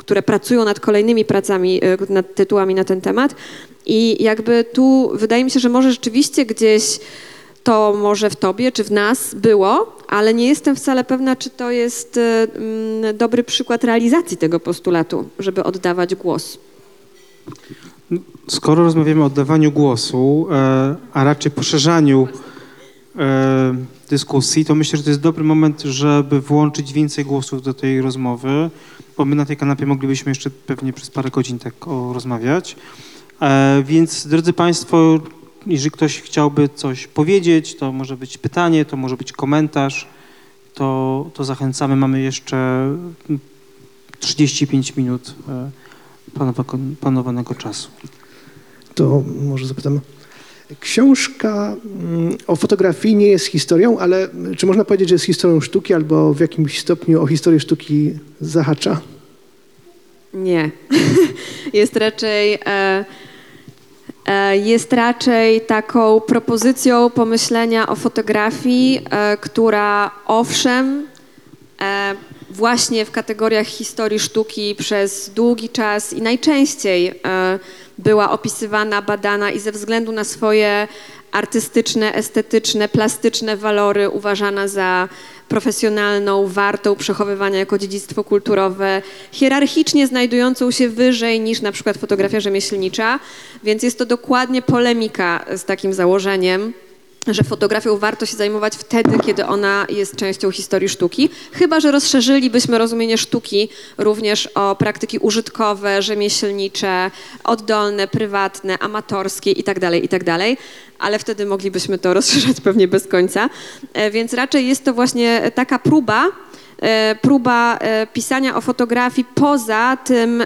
[SPEAKER 3] które pracują nad kolejnymi pracami, y, nad tytułami na ten temat. I jakby tu wydaje mi się, że może rzeczywiście gdzieś to może w tobie czy w nas było, ale nie jestem wcale pewna, czy to jest y, mm, dobry przykład realizacji tego postulatu, żeby oddawać głos.
[SPEAKER 2] Skoro rozmawiamy o oddawaniu głosu, e, a raczej poszerzaniu e, dyskusji, to myślę, że to jest dobry moment, żeby włączyć więcej głosów do tej rozmowy, bo my na tej kanapie moglibyśmy jeszcze pewnie przez parę godzin tak rozmawiać. E, więc, drodzy Państwo, jeżeli ktoś chciałby coś powiedzieć, to może być pytanie, to może być komentarz, to, to zachęcamy. Mamy jeszcze mm, 35 minut e, planowanego czasu.
[SPEAKER 5] To może zapytam. Książka mm, o fotografii nie jest historią, ale czy można powiedzieć, że jest historią sztuki albo w jakimś stopniu o historię sztuki zahacza?
[SPEAKER 3] Nie. jest raczej. E, e, jest raczej taką propozycją pomyślenia o fotografii, e, która owszem, e, właśnie w kategoriach historii sztuki przez długi czas i najczęściej e, była opisywana, badana i ze względu na swoje artystyczne, estetyczne, plastyczne walory uważana za profesjonalną, wartą przechowywania jako dziedzictwo kulturowe, hierarchicznie znajdującą się wyżej niż na przykład fotografia rzemieślnicza, więc jest to dokładnie polemika z takim założeniem że fotografią warto się zajmować wtedy, kiedy ona jest częścią historii sztuki, chyba że rozszerzylibyśmy rozumienie sztuki również o praktyki użytkowe, rzemieślnicze, oddolne, prywatne, amatorskie itd., itd., ale wtedy moglibyśmy to rozszerzać pewnie bez końca. E, Więc raczej jest to właśnie taka próba, e, próba e, pisania o fotografii poza tym,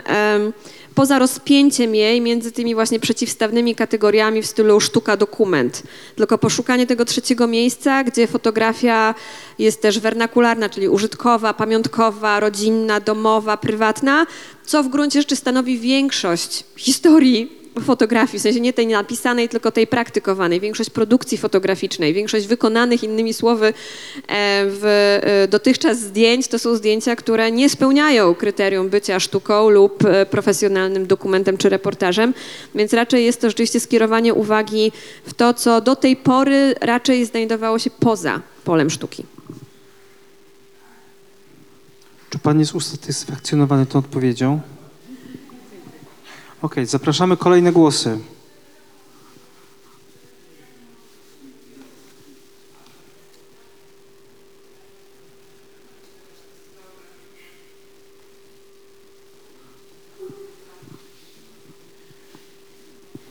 [SPEAKER 3] poza rozpięciem jej między tymi właśnie przeciwstawnymi kategoriami w stylu sztuka-dokument. Tylko poszukanie tego trzeciego miejsca, gdzie fotografia jest też wernakularna, czyli użytkowa, pamiątkowa, rodzinna, domowa, prywatna, co w gruncie rzeczy stanowi większość historii fotografii, w sensie nie tej napisanej, tylko tej praktykowanej, większość produkcji fotograficznej, większość wykonanych, innymi słowy, e, w e, dotychczas zdjęć to są zdjęcia, które nie spełniają kryterium bycia sztuką lub e, profesjonalnym dokumentem czy reportażem, więc raczej jest to rzeczywiście skierowanie uwagi w to, co do tej pory raczej znajdowało się poza polem sztuki.
[SPEAKER 2] Czy pan jest usatysfakcjonowany tą odpowiedzią? Okej, zapraszamy kolejne głosy.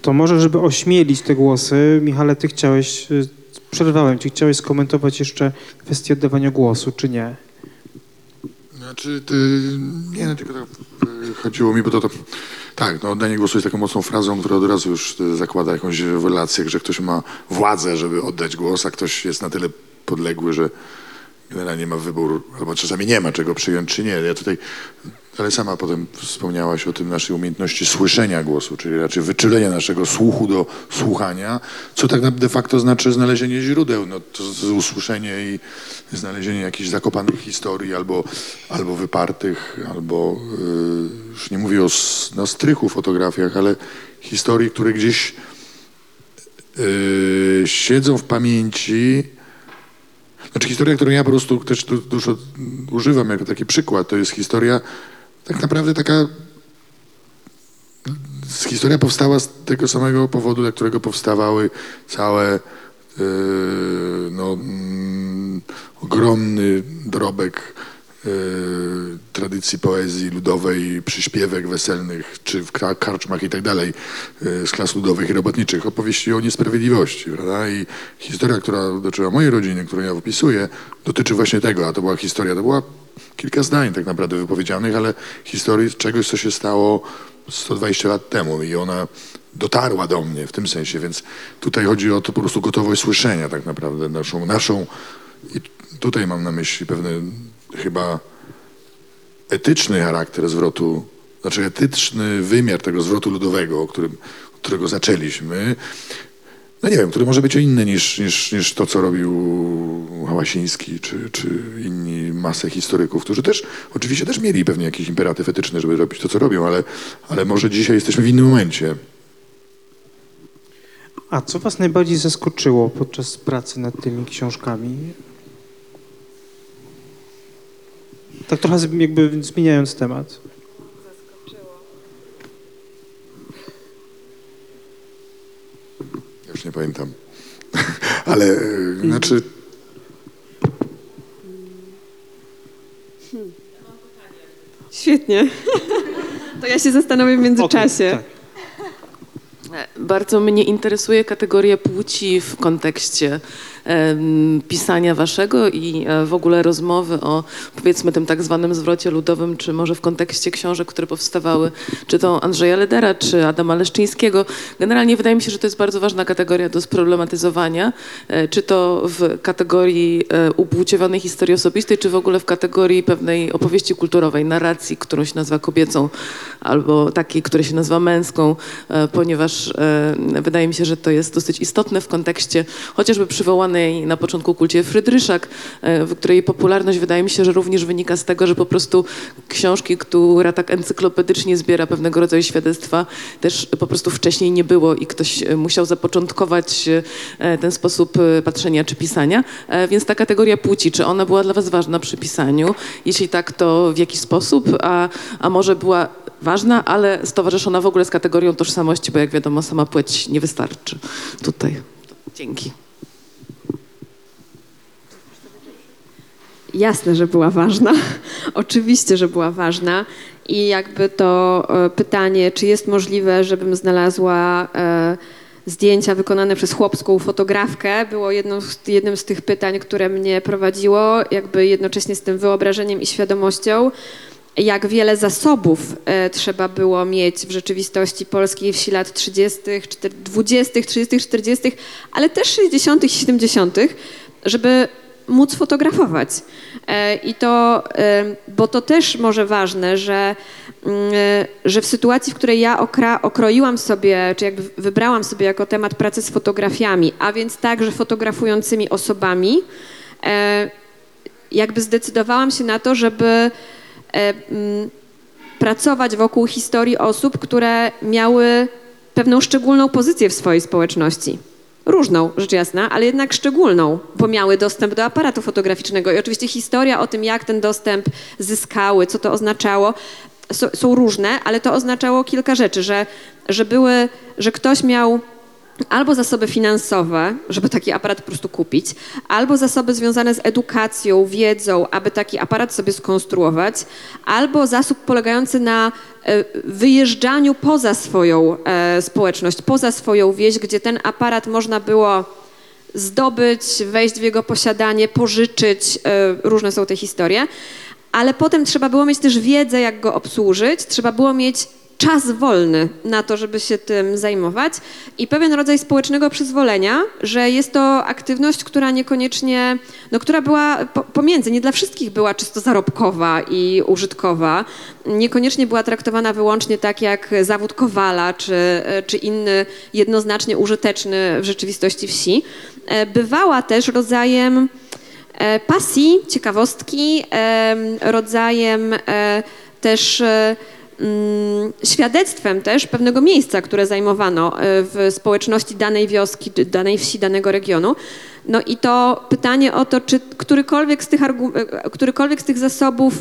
[SPEAKER 2] To może, żeby ośmielić te głosy, Michale, ty chciałeś, y, przerwałem ci, chciałeś skomentować jeszcze kwestię oddawania głosu, czy nie?
[SPEAKER 4] Znaczy, ty, nie, no, tylko tak y, chodziło mi, bo to, to tak, no, oddanie głosu jest taką mocną frazą, która od razu już y, zakłada jakąś relację, że ktoś ma władzę, żeby oddać głos, a ktoś jest na tyle podległy, że generalnie ma wybór, albo czasami nie ma czego przyjąć, czy nie. Ja tutaj, ale sama potem wspomniałaś o tym naszej umiejętności słyszenia głosu, czyli raczej wyczulenia naszego słuchu do słuchania, co tak de facto znaczy znalezienie źródeł, no usłyszenie i znalezienie jakichś zakopanych historii albo, albo wypartych, albo y, już nie mówię o no, strychu fotografiach, ale historii, które gdzieś y, siedzą w pamięci, znaczy historia, którą ja po prostu też du- dużo używam jako taki przykład, to jest historia tak naprawdę taka... Historia powstała z tego samego powodu, dla którego powstawały całe yy, no, mm, ogromny dorobek tradycji poezji ludowej, przyśpiewek weselnych, czy w karczmach i tak dalej, y, z klas ludowych i robotniczych, opowieści o niesprawiedliwości, prawda? I historia, która dotyczyła mojej rodziny, którą ja opisuję, dotyczy właśnie tego, a to była historia, to była kilka zdań tak naprawdę wypowiedzianych, ale historii czegoś, co się stało 120 lat temu i ona dotarła do mnie w tym sensie, więc tutaj chodzi o to po prostu gotowość słyszenia tak naprawdę, naszą, naszą. I tutaj mam na myśli pewny chyba etyczny charakter zwrotu, znaczy etyczny wymiar tego zwrotu ludowego, o którym, którego zaczęliśmy, no nie wiem, który może być inny niż, niż, niż to, co robił Hałasiński czy, czy inni masę historyków, którzy też oczywiście też mieli pewnie jakiś imperatyw etyczny, żeby robić to, co robią, ale, ale może dzisiaj jesteśmy w innym momencie.
[SPEAKER 2] A co was najbardziej zaskoczyło podczas pracy nad tymi książkami? Tak trochę jakby zmieniając temat.
[SPEAKER 4] Już nie pamiętam. ale e, znaczy...
[SPEAKER 3] Świetnie. To ja się zastanowię w międzyczasie.
[SPEAKER 2] Okej, tak.
[SPEAKER 6] Bardzo mnie interesuje kategoria płci w kontekście pisania waszego i e, w ogóle rozmowy o powiedzmy tym tak zwanym zwrocie ludowym, czy może w kontekście książek, które powstawały, czy to Andrzeja Ledera, czy Adama Leszczyńskiego. Generalnie wydaje mi się, że to jest bardzo ważna kategoria do sproblematyzowania, e, czy to w kategorii e, upłciowanej historii osobistej, czy w ogóle w kategorii pewnej opowieści kulturowej, narracji, którą się nazywa kobiecą, albo takiej, która się nazywa męską, ponieważ wydaje mi się, że to jest dosyć istotne w kontekście chociażby przywołanej na początku kulcie Frydryszak, e, w której popularność wydaje mi się, że również wynika z tego, że po prostu książki, która tak encyklopedycznie zbiera pewnego rodzaju świadectwa, też po prostu wcześniej nie było i ktoś e, musiał zapoczątkować e, ten sposób patrzenia czy pisania. Więc ta kategoria płci, czy ona była dla was ważna przy pisaniu? Jeśli tak, to w jaki sposób? A, a może była ważna, ale stowarzyszona w ogóle z kategorią tożsamości, bo jak wiadomo, sama płeć nie wystarczy tutaj. Dzięki.
[SPEAKER 3] Jasne, że była ważna. Oczywiście, że była ważna. I jakby to e, pytanie, czy jest możliwe, żebym znalazła e, zdjęcia wykonane przez chłopską fotografkę, było jednym z tych pytań, które mnie prowadziło, jakby jednocześnie z tym wyobrażeniem i świadomością, jak wiele zasobów e, trzeba było mieć w rzeczywistości polskiej wsi lat 30., czter- 20., 30., 40., ale też 60., 70., żeby móc fotografować. E, I to, e, bo to też może ważne, że, mm, e, że w sytuacji, w której ja okra, okroiłam sobie, czy jakby wybrałam sobie jako temat pracę z fotografiami, a więc także fotografującymi osobami, jakby zdecydowałam się na to, żeby mm, pracować wokół historii osób, które miały pewną szczególną pozycję w swojej społeczności. Różną, rzecz jasna, ale jednak szczególną, bo miały dostęp do aparatu fotograficznego. I oczywiście historia o tym, jak ten dostęp zyskały, co to oznaczało, są, różne, ale to oznaczało kilka rzeczy, że, że były, że ktoś miał albo zasoby finansowe, żeby taki aparat po prostu kupić, albo zasoby związane z edukacją, wiedzą, aby taki aparat sobie skonstruować, albo zasób polegający na e, wyjeżdżaniu poza swoją e, społeczność, poza swoją wieś, gdzie ten aparat można było zdobyć, wejść w jego posiadanie, pożyczyć, e, różne są te historie, ale potem trzeba było mieć też wiedzę, jak go obsłużyć, trzeba było mieć czas wolny na to, żeby się tym zajmować i pewien rodzaj społecznego przyzwolenia, że jest to aktywność, która niekoniecznie, no która była po, pomiędzy, nie dla wszystkich była czysto zarobkowa i użytkowa, niekoniecznie była traktowana wyłącznie tak jak zawód kowala czy, czy inny jednoznacznie użyteczny w rzeczywistości wsi. E, Bywała też rodzajem e, pasji, ciekawostki, em, rodzajem e, też e, świadectwem też pewnego miejsca, które zajmowano e, w społeczności danej wioski, danej wsi, danego regionu. No i to pytanie o to, czy którykolwiek z tych, e, którykolwiek z tych zasobów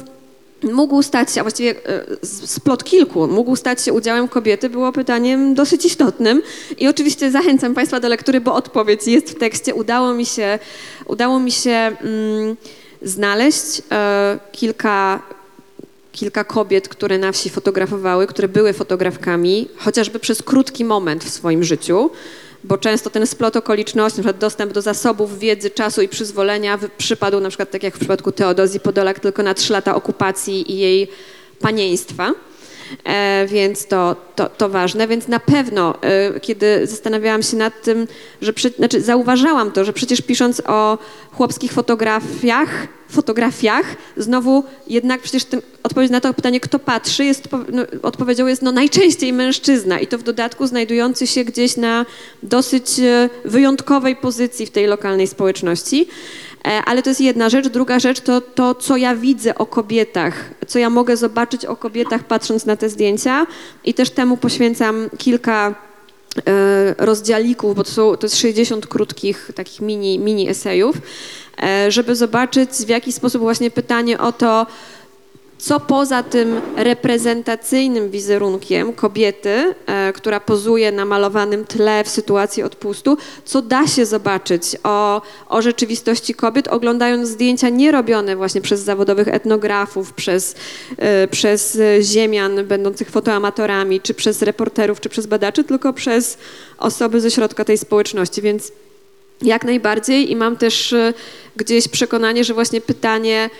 [SPEAKER 3] mógł stać się, a właściwie e, splot kilku, mógł stać się udziałem kobiety, było pytaniem dosyć istotnym. I oczywiście zachęcam Państwa do lektury, bo odpowiedź jest w tekście. Udało mi się, udało mi się mm, znaleźć e, kilka, kilka kobiet, które na wsi fotografowały, które były fotografkami, chociażby przez krótki moment w swoim życiu, bo często ten splot okoliczności, na przykład dostęp do zasobów wiedzy, czasu i przyzwolenia przypadł na przykład tak jak w przypadku Teodozji Podolak tylko na trzy lata okupacji i jej panieństwa. E, więc to, to, to ważne. Więc na pewno, e, kiedy zastanawiałam się nad tym, że przy, znaczy zauważałam to, że przecież pisząc o chłopskich fotografiach, fotografiach, znowu jednak przecież tym, odpowiedź na to pytanie, kto patrzy, jest, no, odpowiedzią jest no, najczęściej mężczyzna i to w dodatku znajdujący się gdzieś na dosyć e, wyjątkowej pozycji w tej lokalnej społeczności. E, Ale to jest jedna rzecz. Druga rzecz to to, co ja widzę o kobietach, co ja mogę zobaczyć o kobietach patrząc na te zdjęcia i też temu poświęcam kilka e, rozdziałików, bo to, są, to jest 60 krótkich takich mini, mini esejów, e, żeby zobaczyć w jaki sposób właśnie pytanie o to, co poza tym reprezentacyjnym wizerunkiem kobiety, e, która pozuje na malowanym tle w sytuacji odpustu, co da się zobaczyć o, o rzeczywistości kobiet, oglądając zdjęcia nie robione właśnie przez zawodowych etnografów, przez, e, przez ziemian będących fotoamatorami, czy przez reporterów, czy przez badaczy, tylko przez osoby ze środka tej społeczności. Więc jak najbardziej i mam też e, gdzieś przekonanie, że właśnie pytanie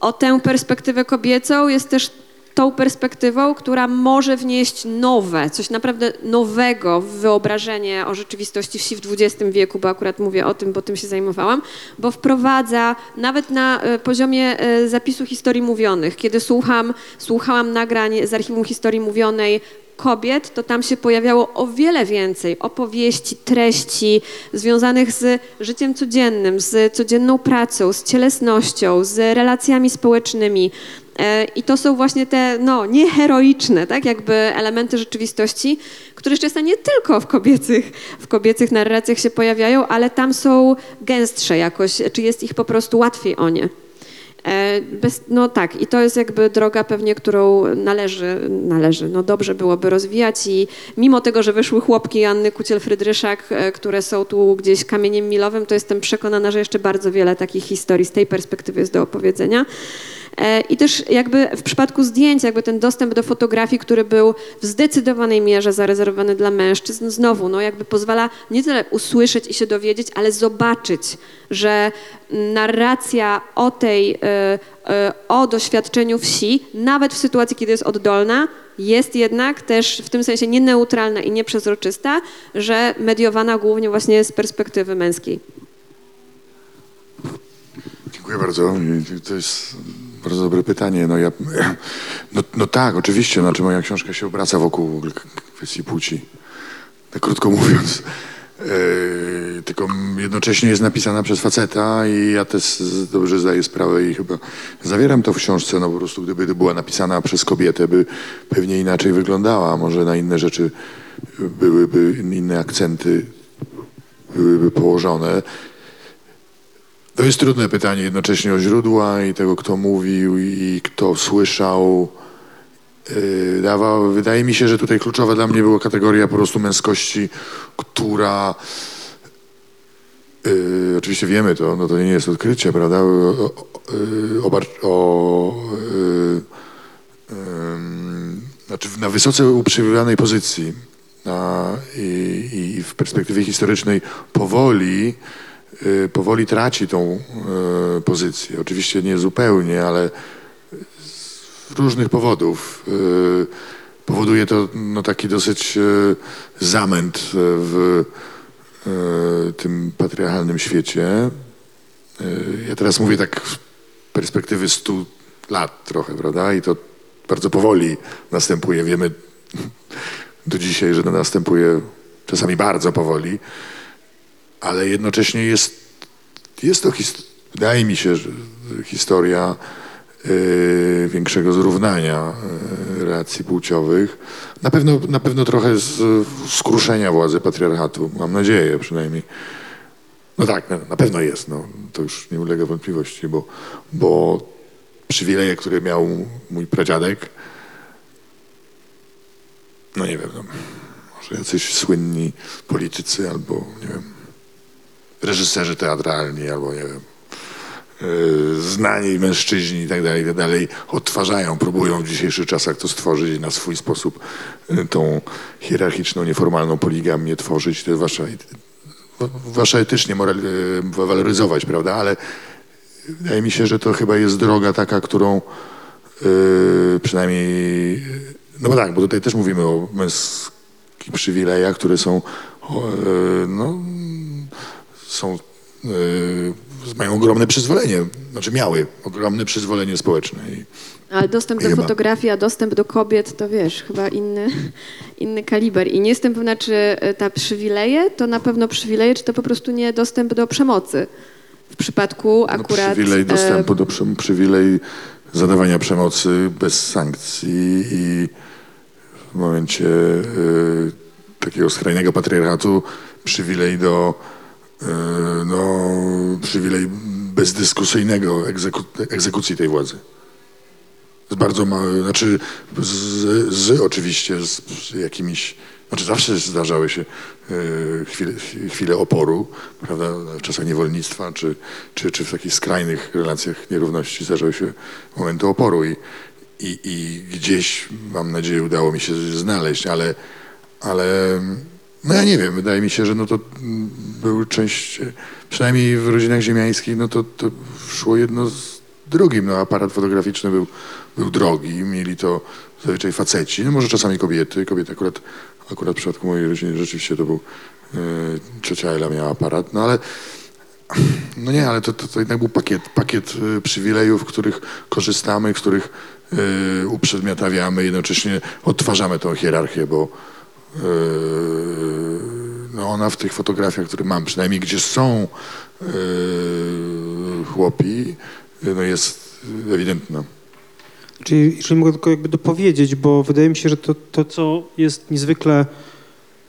[SPEAKER 3] o tę perspektywę kobiecą jest też tą perspektywą, która może wnieść nowe, coś naprawdę nowego w wyobrażenie o rzeczywistości wsi w XX wieku, bo akurat mówię o tym, bo tym się zajmowałam, bo wprowadza nawet na e, poziomie e, zapisu historii mówionych, kiedy słucham, słuchałam nagrań z archiwum historii mówionej kobiet, to tam się pojawiało o wiele więcej opowieści, treści związanych z życiem codziennym, z codzienną pracą, z cielesnością, z relacjami społecznymi. E, I to są właśnie te, no, nieheroiczne, tak, jakby elementy rzeczywistości, które często nie tylko w kobiecych, w kobiecych narracjach się pojawiają, ale tam są gęstsze jakoś, czy jest ich po prostu łatwiej o nie. E, Bez, no tak, i to jest jakby droga pewnie, którą należy, należy, no dobrze byłoby rozwijać i mimo tego, że wyszły chłopki Anny Kuciel-Frydryszak, e, które są tu gdzieś kamieniem milowym, to jestem przekonana, że jeszcze bardzo wiele takich historii z tej perspektywy jest do opowiedzenia. E, I też jakby w przypadku zdjęć, jakby ten dostęp do fotografii, który był w zdecydowanej mierze zarezerwowany dla mężczyzn, znowu, no jakby pozwala nie tyle usłyszeć i się dowiedzieć, ale zobaczyć, że narracja o tej, e, e, o doświadczeniu wsi, nawet w sytuacji, kiedy jest oddolna, jest jednak też w tym sensie nieneutralna i nieprzezroczysta, że mediowana głównie właśnie z perspektywy męskiej.
[SPEAKER 4] Dziękuję bardzo. To jest bardzo dobre pytanie. No, ja, no, no tak, oczywiście. Znaczy moja książka się obraca wokół kwestii płci. Tak krótko mówiąc. Yy, tylko jednocześnie jest napisana przez faceta i ja też dobrze zdaję sprawę i chyba zawieram to w książce, no po prostu gdyby była napisana przez kobietę, by pewnie inaczej wyglądała. Może na inne rzeczy byłyby inne akcenty byłyby położone. To jest trudne pytanie jednocześnie o źródła i tego, kto mówił i kto słyszał. Yy, Dawał, wydaje mi się, że tutaj kluczowa dla mnie była kategoria po prostu męskości, która yy, oczywiście wiemy to, no to nie jest odkrycie, prawda? O, o, yy, o, yy, ym, znaczy na wysoce uprzywilejowanej pozycji na, i, i w perspektywie historycznej powoli powoli traci tą y, pozycję. Oczywiście nie zupełnie, ale z różnych powodów. Y, Powoduje to no, taki dosyć y, zamęt y, w y, tym patriarchalnym świecie. Y, Ja teraz mówię tak z perspektywy 100 lat trochę, prawda? I to bardzo powoli następuje. Wiemy do dzisiaj, że to następuje czasami bardzo powoli ale jednocześnie jest, jest to, wydaje mi się, że historia y, większego zrównania y, relacji płciowych. Na pewno, na pewno trochę z, skruszenia władzy patriarchatu, mam nadzieję przynajmniej. No tak, na, na pewno jest, no, to już nie ulega wątpliwości, bo, bo przywileje, które miał mój pradziadek, no nie wiem, no, może jacyś słynni politycy albo, nie wiem, reżyserzy teatralni albo nie wiem, e, znani mężczyźni i tak dalej, i tak dalej, odtwarzają, próbują w dzisiejszych czasach to stworzyć i na swój sposób e, tą hierarchiczną, nieformalną poligamię tworzyć, to wasza, wasza etycznie moral, e, waloryzować, prawda, ale wydaje mi się, że to chyba jest droga taka, którą e, przynajmniej, no bo tak, bo tutaj też mówimy o męskich przywilejach, które są, e, no, są, e, mają ogromne przyzwolenie, znaczy miały ogromne przyzwolenie społeczne. I,
[SPEAKER 3] Ale dostęp do
[SPEAKER 4] Chyba.
[SPEAKER 3] fotografii, a dostęp do kobiet, to wiesz, chyba inny, inny kaliber. I nie jestem pewna, czy e, ta przywileje to na pewno przywileje, czy to po prostu nie dostęp do przemocy. W przypadku
[SPEAKER 4] no,
[SPEAKER 3] akurat...
[SPEAKER 4] przywilej
[SPEAKER 3] e,
[SPEAKER 4] dostępu do przywilej zadawania przemocy bez sankcji i w momencie e, takiego skrajnego patriarchatu przywilej do no, przywilej bezdyskusyjnego egzeku, egzekucji tej władzy. Z bardzo znaczy z, z oczywiście z jakimiś, znaczy zawsze zdarzały się e, chwile, chwile oporu, prawda, w czasach niewolnictwa, czy, czy, czy w takich skrajnych relacjach nierówności zdarzały się momenty oporu i, i, i gdzieś, mam nadzieję, udało mi się znaleźć, ale, ale no ja nie wiem, wydaje mi się, że no to mm, był część, przynajmniej w rodzinach ziemiańskich, no to, to szło jedno z drugim. No aparat fotograficzny był, był drogi, mieli to zazwyczaj faceci, no może czasami kobiety. Kobiety akurat, akurat w przypadku mojej rodziny rzeczywiście to był, e, ciocia Ela miała aparat, no ale no nie, ale to, to, to jednak był pakiet, pakiet e, przywilejów, których korzystamy, których e, uprzedmiotawiamy, jednocześnie odtwarzamy tą hierarchię, bo e, no ona w tych fotografiach, które mam, przynajmniej gdzie są e, chłopi, e, no jest ewidentna.
[SPEAKER 2] Czyli jeżeli mogę tylko jakby dopowiedzieć, bo wydaje mi się, że to, to, co jest niezwykle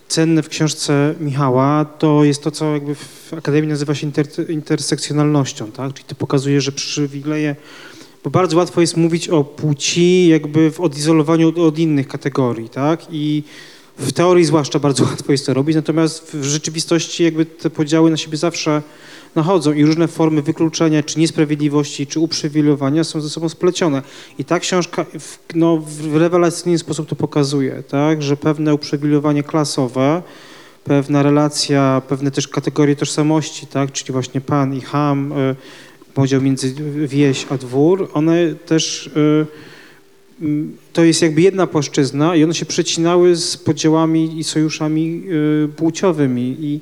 [SPEAKER 2] cenne w książce Michała, to jest to, co jakby w Akademii nazywa się inter, intersekcjonalnością, tak? Czyli to pokazuje, że przywileje, bo bardzo łatwo jest mówić o płci jakby w odizolowaniu od, od innych kategorii, tak? I w teorii zwłaszcza bardzo łatwo jest to robić, natomiast w rzeczywistości jakby te podziały na siebie zawsze nachodzą i różne formy wykluczenia, czy niesprawiedliwości, czy uprzywilejowania są ze sobą splecione. I ta książka w, no, w rewelacyjny sposób to pokazuje, tak, że pewne uprzywilejowanie klasowe, pewna relacja, pewne też kategorie tożsamości, tak, czyli właśnie pan i ham, y, podział między wieś a dwór, one też y, to jest jakby jedna płaszczyzna i one się przecinały z podziałami i sojuszami y, płciowymi i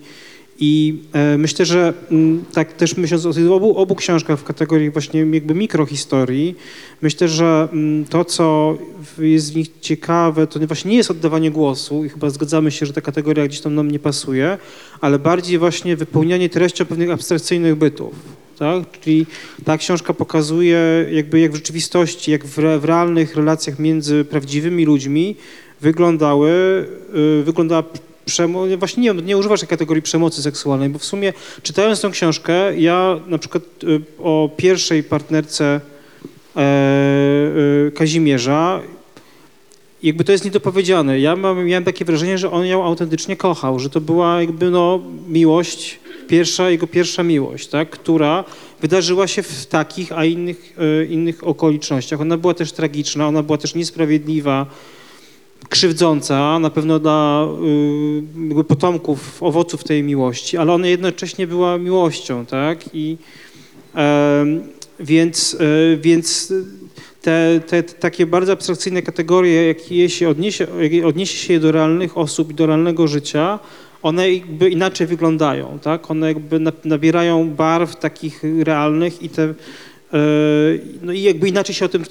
[SPEAKER 2] i e, myślę, że m, tak też myśląc o tych obu, obu książkach w kategorii właśnie jakby mikrohistorii, myślę, że m, to, co jest w nich ciekawe, to nie- właśnie nie jest oddawanie głosu i chyba zgadzamy się, że ta kategoria gdzieś tam nam nie pasuje, ale bardziej właśnie wypełnianie treścią pewnych abstrakcyjnych bytów. Tak? Czyli ta książka pokazuje jakby jak w rzeczywistości, jak w, re, w realnych relacjach między prawdziwymi ludźmi wyglądały, y, wyglądała przemo- właśnie nie, nie używasz tej kategorii przemocy seksualnej, bo w sumie czytając tą książkę, ja na przykład y, o pierwszej partnerce e, e, Kazimierza, jakby to jest niedopowiedziane. Ja mam, miałem takie wrażenie, że on ją autentycznie kochał, że to była jakby no miłość, pierwsza, jego pierwsza miłość, tak, która wydarzyła się w takich, a innych, e, innych okolicznościach. Ona była też tragiczna, ona była też niesprawiedliwa, krzywdząca na pewno dla y, potomków, owoców tej miłości, ale ona jednocześnie była miłością, tak? I em, więc, e, więc te, te, takie bardzo abstrakcyjne kategorie, jakie się odniesie, odniesie się do realnych osób i do realnego życia, one jakby inaczej wyglądają, tak? One jakby na- nabierają barw takich realnych i te no i jakby inaczej się o tym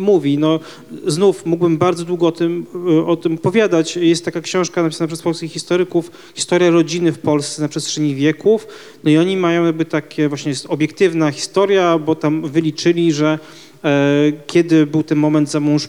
[SPEAKER 2] mówi. No, znów mógłbym bardzo długo o tym, e, o tym opowiadać. Jest taka książka napisana przez polskich historyków, Historia rodziny w Polsce na przestrzeni wieków. No i oni mają jakby takie, właśnie jest obiektywna historia, bo tam wyliczyli, że e, kiedy był ten moment zamąż,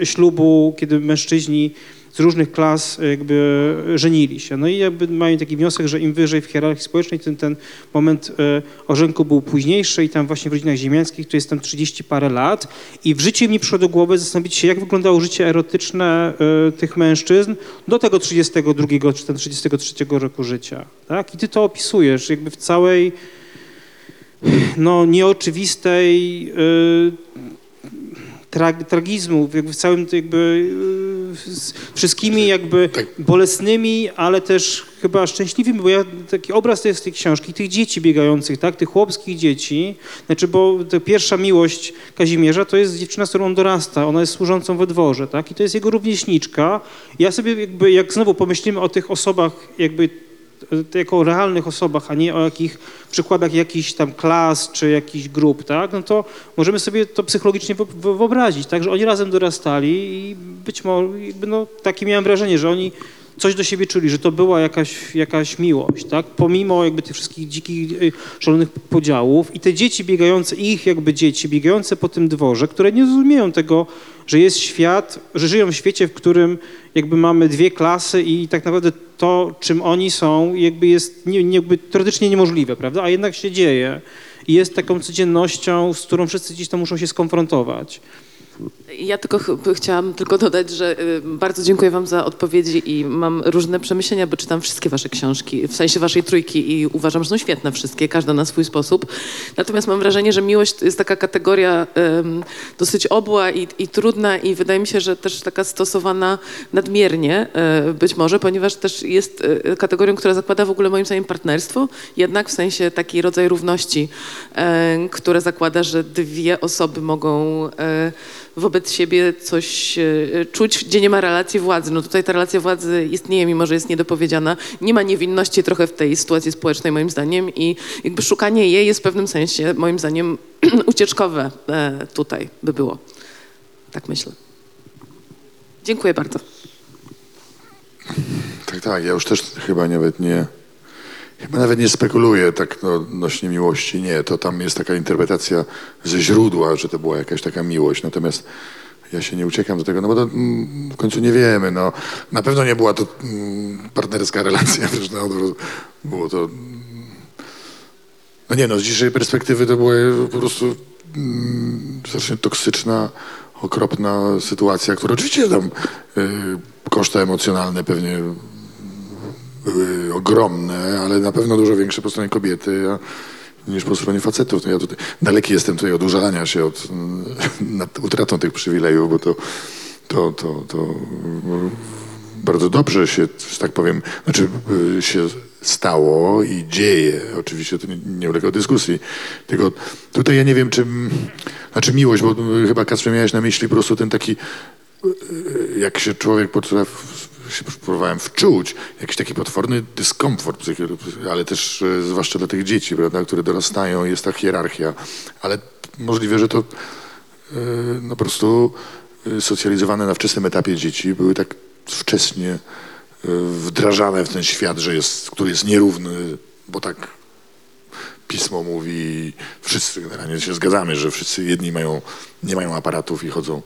[SPEAKER 2] e, ślubu, kiedy mężczyźni z różnych klas jakby żenili się. No i jakby mają taki wniosek, że im wyżej w hierarchii społecznej, tym ten moment e, ożenku był późniejszy i tam właśnie w rodzinach ziemiańskich to jest tam 30 parę lat i w życiu mi przyszło do głowy zastanowić się, jak wyglądało życie erotyczne e, tych mężczyzn do tego 32 czy tam 33 roku życia. Tak? I ty to opisujesz jakby w całej no, nieoczywistej y, tra- tragizmu, jakby w całym jakby z wszystkimi jakby
[SPEAKER 4] Tak.
[SPEAKER 2] bolesnymi, ale też chyba szczęśliwymi, bo ja taki obraz to jest tej książki, tych dzieci biegających, tak, tych chłopskich dzieci, znaczy, bo ta pierwsza miłość Kazimierza to jest dziewczyna, z którą on dorasta, ona jest służącą we dworze, tak, i to jest jego rówieśniczka. Ja sobie jakby, jak znowu pomyślimy o tych osobach jakby jako o realnych osobach, a nie o jakich przykładach jakichś tam klas czy jakichś grup, tak, no to możemy sobie to psychologicznie wyobrazić, tak, że oni razem dorastali i być może, no, takie miałem wrażenie, że oni coś do siebie czuli, że to była jakaś, jakaś miłość, tak, pomimo jakby tych wszystkich dzikich, y, szalonych podziałów i te dzieci biegające, ich jakby dzieci biegające po tym dworze, które nie rozumieją tego, że jest świat, że żyją w świecie, w którym jakby mamy dwie klasy i tak naprawdę to, czym oni są, jakby jest nie, jakby teoretycznie niemożliwe, prawda? A jednak się dzieje i jest taką codziennością, z którą wszyscy gdzieś tam muszą się skonfrontować.
[SPEAKER 6] Ja tylko ch- chciałam tylko dodać, że y, bardzo dziękuję wam za odpowiedzi i mam różne przemyślenia, bo czytam wszystkie wasze książki, w sensie waszej trójki i uważam, że są świetne wszystkie, każda na swój sposób. Natomiast mam wrażenie, że miłość to jest taka kategoria dosyć obła i, i trudna i wydaje mi się, że też taka stosowana nadmiernie e, być może, ponieważ też jest e, kategorią, która zakłada w ogóle moim zdaniem partnerstwo, jednak w sensie taki rodzaj równości, e, które zakłada, że dwie osoby mogą wobec siebie coś e, czuć, gdzie nie ma relacji władzy. No tutaj ta relacja władzy istnieje, mimo że jest niedopowiedziana. Nie ma niewinności trochę w tej sytuacji społecznej, moim zdaniem, i jakby szukanie jej jest w pewnym sensie, moim zdaniem, ucieczkowe e, tutaj by było. Tak myślę. Dziękuję bardzo.
[SPEAKER 4] Tak, tak, ja już też chyba nawet nie, chyba nawet nie spekuluję tak no, odnośnie miłości, nie, to tam jest taka interpretacja ze źródła, że to była jakaś taka miłość, natomiast ja się nie uciekam do tego, no bo to mm, w końcu nie wiemy, no, na pewno nie była to mm, partnerska relacja, przecież no, to było to, mm, no nie no, z dzisiejszej perspektywy to była po prostu mm, strasznie toksyczna, okropna sytuacja, która oczywiście tam y, koszty emocjonalne pewnie były ogromne, ale na pewno dużo większe po stronie kobiety niż po stronie facetów. No ja tutaj daleki jestem tutaj od użalania się od nad utratą tych przywilejów, bo to, to, to, to bardzo dobrze się, że tak powiem, znaczy y, się stało i dzieje. Oczywiście to nie, nie ulega dyskusji. Tylko tutaj ja nie wiem, czy, znaczy miłość, bo y, chyba Kasprze miałeś na myśli po prostu ten taki jak się człowiek potrafi, się próbowałem wczuć, jakiś taki potworny dyskomfort, ale też e, zwłaszcza dla tych dzieci, prawda, które dorastają, jest ta hierarchia, ale możliwe, że to e, no, po prostu e, socjalizowane na wczesnym etapie dzieci były tak wcześnie wdrażane w ten świat, że jest, który jest nierówny, bo tak pismo mówi, wszyscy generalnie się zgadzamy, że wszyscy jedni mają, nie mają aparatów i chodzą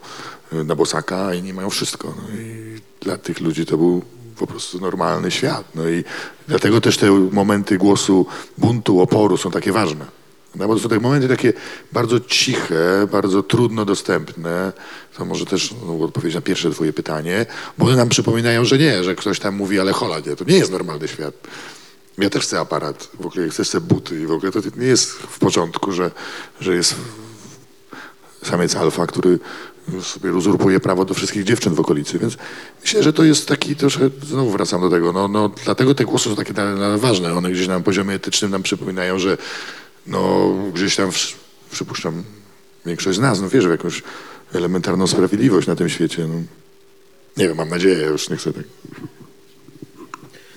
[SPEAKER 4] y, na bosaka, a inni mają wszystko. No i dla tych ludzi to był po prostu normalny świat. No i dlatego też te momenty głosu buntu, oporu są takie ważne. No bo to są takie momenty takie bardzo ciche, bardzo trudno dostępne. To może też no, odpowiedź na pierwsze twoje pytanie, bo one nam przypominają, że nie, że ktoś tam mówi, ale hola, nie, to nie jest normalny świat. Ja też chcę aparat, w ogóle chcę sobie buty i w ogóle to nie jest w porządku, że, że jest samiec alfa, który sobie uzurpuje prawo do wszystkich dziewczyn w okolicy, więc myślę, że to jest taki troszkę, znowu wracam do tego, no, no dlatego te głosy są takie na, na ważne, one gdzieś na poziomie etycznym nam przypominają, że no gdzieś tam, w- przypuszczam, większość z nas, no wierzy w jakąś elementarną sprawiedliwość na tym świecie, no. Nie wiem, mam nadzieję, już nie chcę tak.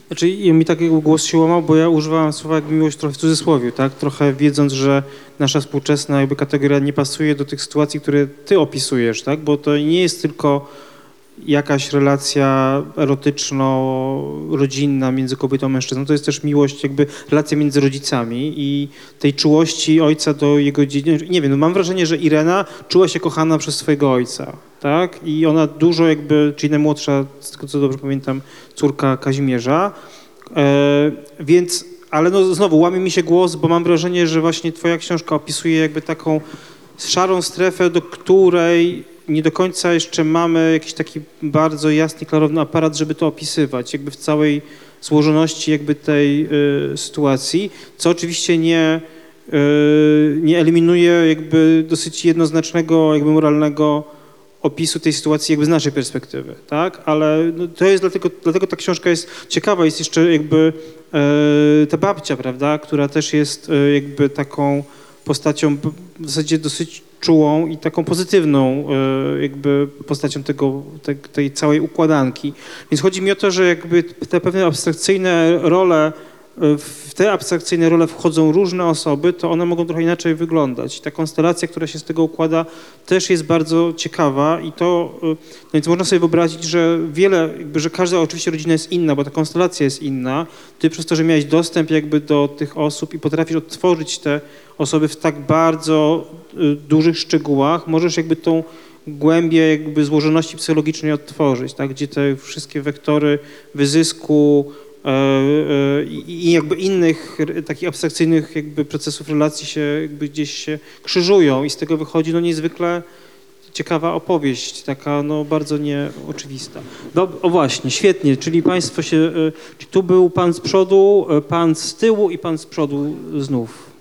[SPEAKER 2] Znaczy i mi taki głos się łamał, bo ja używałem słowa jakby miłość trochę w cudzysłowie, tak? Trochę wiedząc, że nasza współczesna jakby kategoria nie pasuje do tych sytuacji, które ty opisujesz, tak? Bo to nie jest tylko jakaś relacja erotyczno-rodzinna między kobietą a mężczyzną, to jest też miłość, jakby relacja między rodzicami i tej czułości ojca do jego dzieci. Nie wiem, no mam wrażenie, że Irena czuła się kochana przez swojego ojca, tak? I ona dużo jakby, czyli najmłodsza, z tego co dobrze pamiętam, córka Kazimierza, e, więc, ale no znowu łamie mi się głos, bo mam wrażenie, że właśnie twoja książka opisuje jakby taką szarą strefę, do której nie do końca jeszcze mamy jakiś taki bardzo jasny, klarowny aparat, żeby to opisywać, jakby w całej złożoności jakby tej y, sytuacji, co oczywiście nie nie eliminuje jakby dosyć jednoznacznego, jakby moralnego opisu tej sytuacji jakby z naszej perspektywy, tak? Ale no, to jest dlatego, dlatego ta książka jest ciekawa, jest jeszcze jakby e, ta babcia, prawda, która też jest e, jakby taką postacią w zasadzie dosyć czułą i taką pozytywną e, jakby postacią tego, te, tej całej układanki. Więc chodzi mi o to, że jakby te pewne abstrakcyjne role, w te abstrakcyjne role wchodzą różne osoby, to one mogą trochę inaczej wyglądać. Ta konstelacja, która się z tego układa, też jest bardzo ciekawa i to, y, no więc można sobie wyobrazić, że wiele, jakby, że każda oczywiście rodzina jest inna, bo ta konstelacja jest inna. Ty przez to, że miałeś dostęp jakby do tych osób i potrafisz odtworzyć te osoby w tak bardzo y, dużych szczegółach, możesz jakby tą głębię jakby złożoności psychologicznej odtworzyć, tak? gdzie te wszystkie wektory wyzysku i i jakby innych takich abstrakcyjnych jakby procesów relacji się jakby gdzieś się krzyżują i z tego wychodzi no niezwykle ciekawa opowieść, taka no bardzo nieoczywista. No, o właśnie, świetnie, czyli państwo się, e, tu był pan z przodu, e, pan z tyłu i pan z przodu znów.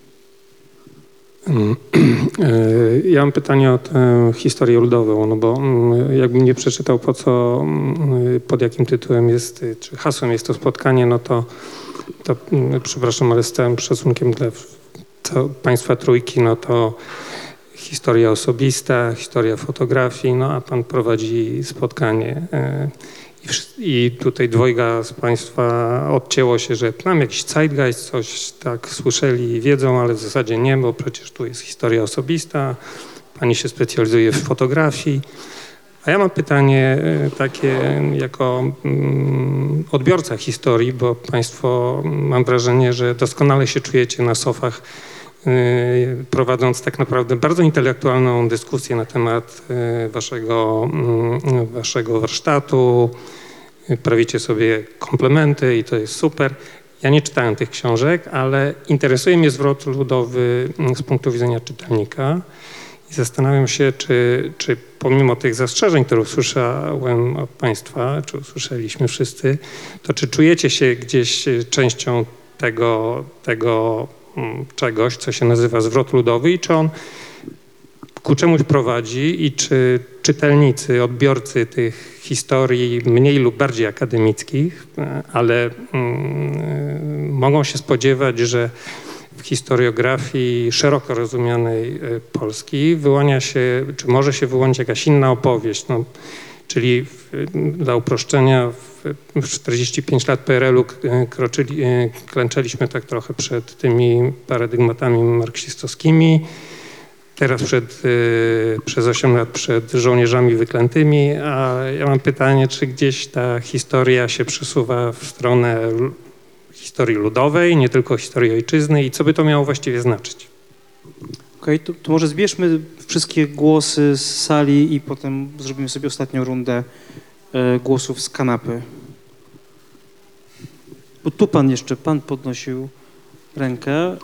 [SPEAKER 7] Mm, Ja mam pytanie o tę historię ludową, no bo mm, jakbym nie przeczytał po co, mm, pod jakim tytułem jest, y, czy hasłem jest to spotkanie, no to, to przepraszam, ale z całym szacunkiem dla Państwa trójki, no to historia osobista, historia fotografii, no a Pan prowadzi spotkanie. I, tutaj dwojga z Państwa odcięło się, że mam jakiś zeitgeist, coś tak słyszeli i wiedzą, ale w zasadzie nie, bo przecież tu jest historia osobista, Pani się specjalizuje w fotografii. A ja mam pytanie e, takie jako mm, odbiorca historii, bo Państwo mm, mam wrażenie, że doskonale się czujecie na sofach prowadząc tak naprawdę bardzo intelektualną dyskusję na temat y, waszego, mm, waszego warsztatu. Y, Prawicie sobie komplementy i to jest super. Ja nie czytałem tych książek, ale interesuje mnie zwrot ludowy mm, z punktu widzenia czytelnika. I zastanawiam się, czy, czy pomimo tych zastrzeżeń, które usłyszałem od Państwa, czy usłyszeliśmy wszyscy, to czy czujecie się gdzieś y, częścią tego, tego czegoś, co się nazywa zwrot ludowy i czy on ku czemuś prowadzi i czy czytelnicy, odbiorcy tych historii mniej lub bardziej akademickich, e, ale mm, mogą się spodziewać, że w historiografii szeroko rozumianej e, Polski wyłania się, czy może się wyłonić jakaś inna opowieść. No, czyli w, dla uproszczenia w, w 45 lat PRL-u k- kroczyli, e, klęczeliśmy tak trochę przed tymi paradygmatami marksistowskimi. Teraz przed, y, przez 8 lat przed żołnierzami wyklętymi, a ja mam pytanie, czy gdzieś ta historia się przesuwa w stronę historii ludowej, nie tylko historii ojczyzny i co by to miało właściwie znaczyć?
[SPEAKER 2] Okej, to, to może zbierzmy wszystkie głosy z sali i potem zrobimy sobie ostatnią rundę e, głosów z kanapy. Bo tu pan jeszcze, pan podnosił rękę e,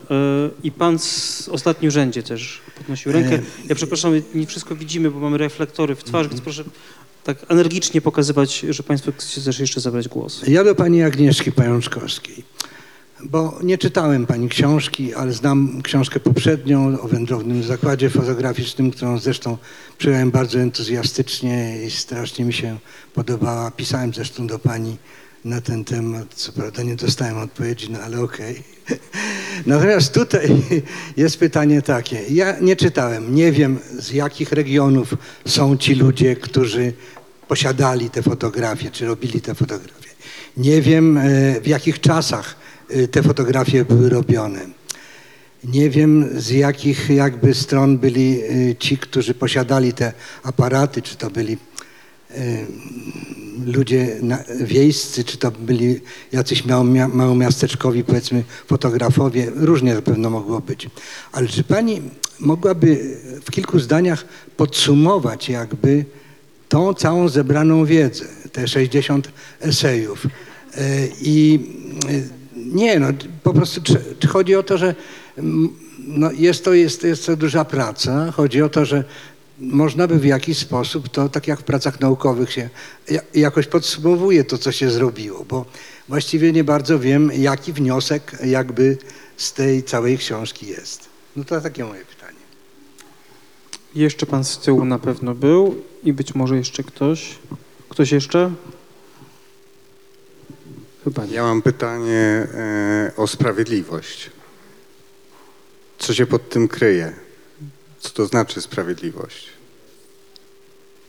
[SPEAKER 2] i pan z ostatnim rzędzie też podnosił rękę. Ja przepraszam, nie wszystko widzimy, bo mamy reflektory w twarzy, więc proszę tak energicznie pokazywać, że państwo chcecie też jeszcze zabrać głos.
[SPEAKER 8] Ja do pani Agnieszki Pajączkowskiej, bo nie czytałem pani książki, ale znam książkę poprzednią o wędrownym zakładzie fotograficznym, którą zresztą przyjąłem bardzo entuzjastycznie i strasznie mi się podobała. Pisałem zresztą do pani na ten temat, co prawda nie dostałem odpowiedzi, no ale okej. Natomiast tutaj jest pytanie takie. Ja nie czytałem, nie wiem z jakich regionów są ci ludzie, którzy posiadali te fotografie, czy robili te fotografie. Nie wiem e, w jakich czasach te fotografie były robione. Nie wiem z jakich jakby stron byli e, ci, którzy posiadali te aparaty, czy to byli e, ludzie wiejscy, czy to byli jacyś małomia, małomiasteczkowi, powiedzmy, fotografowie, różnie na pewno mogło być. Ale czy pani mogłaby w kilku zdaniach podsumować jakby tą całą zebraną wiedzę, te 60 esejów? I nie, no po prostu chodzi o to, że mm, no, jest, to, jest, jest to duża praca, chodzi o to, że można by w jakiś sposób to, tak jak w pracach naukowych się ja- jakoś podsumowuje to, co się zrobiło, bo właściwie nie bardzo wiem, jaki wniosek jakby z tej całej książki jest? No to takie moje pytanie.
[SPEAKER 2] Jeszcze pan z tyłu na pewno był i być może jeszcze ktoś. Ktoś jeszcze?
[SPEAKER 9] Ja mam pytanie e, o sprawiedliwość. Co się pod tym kryje? Co to znaczy sprawiedliwość?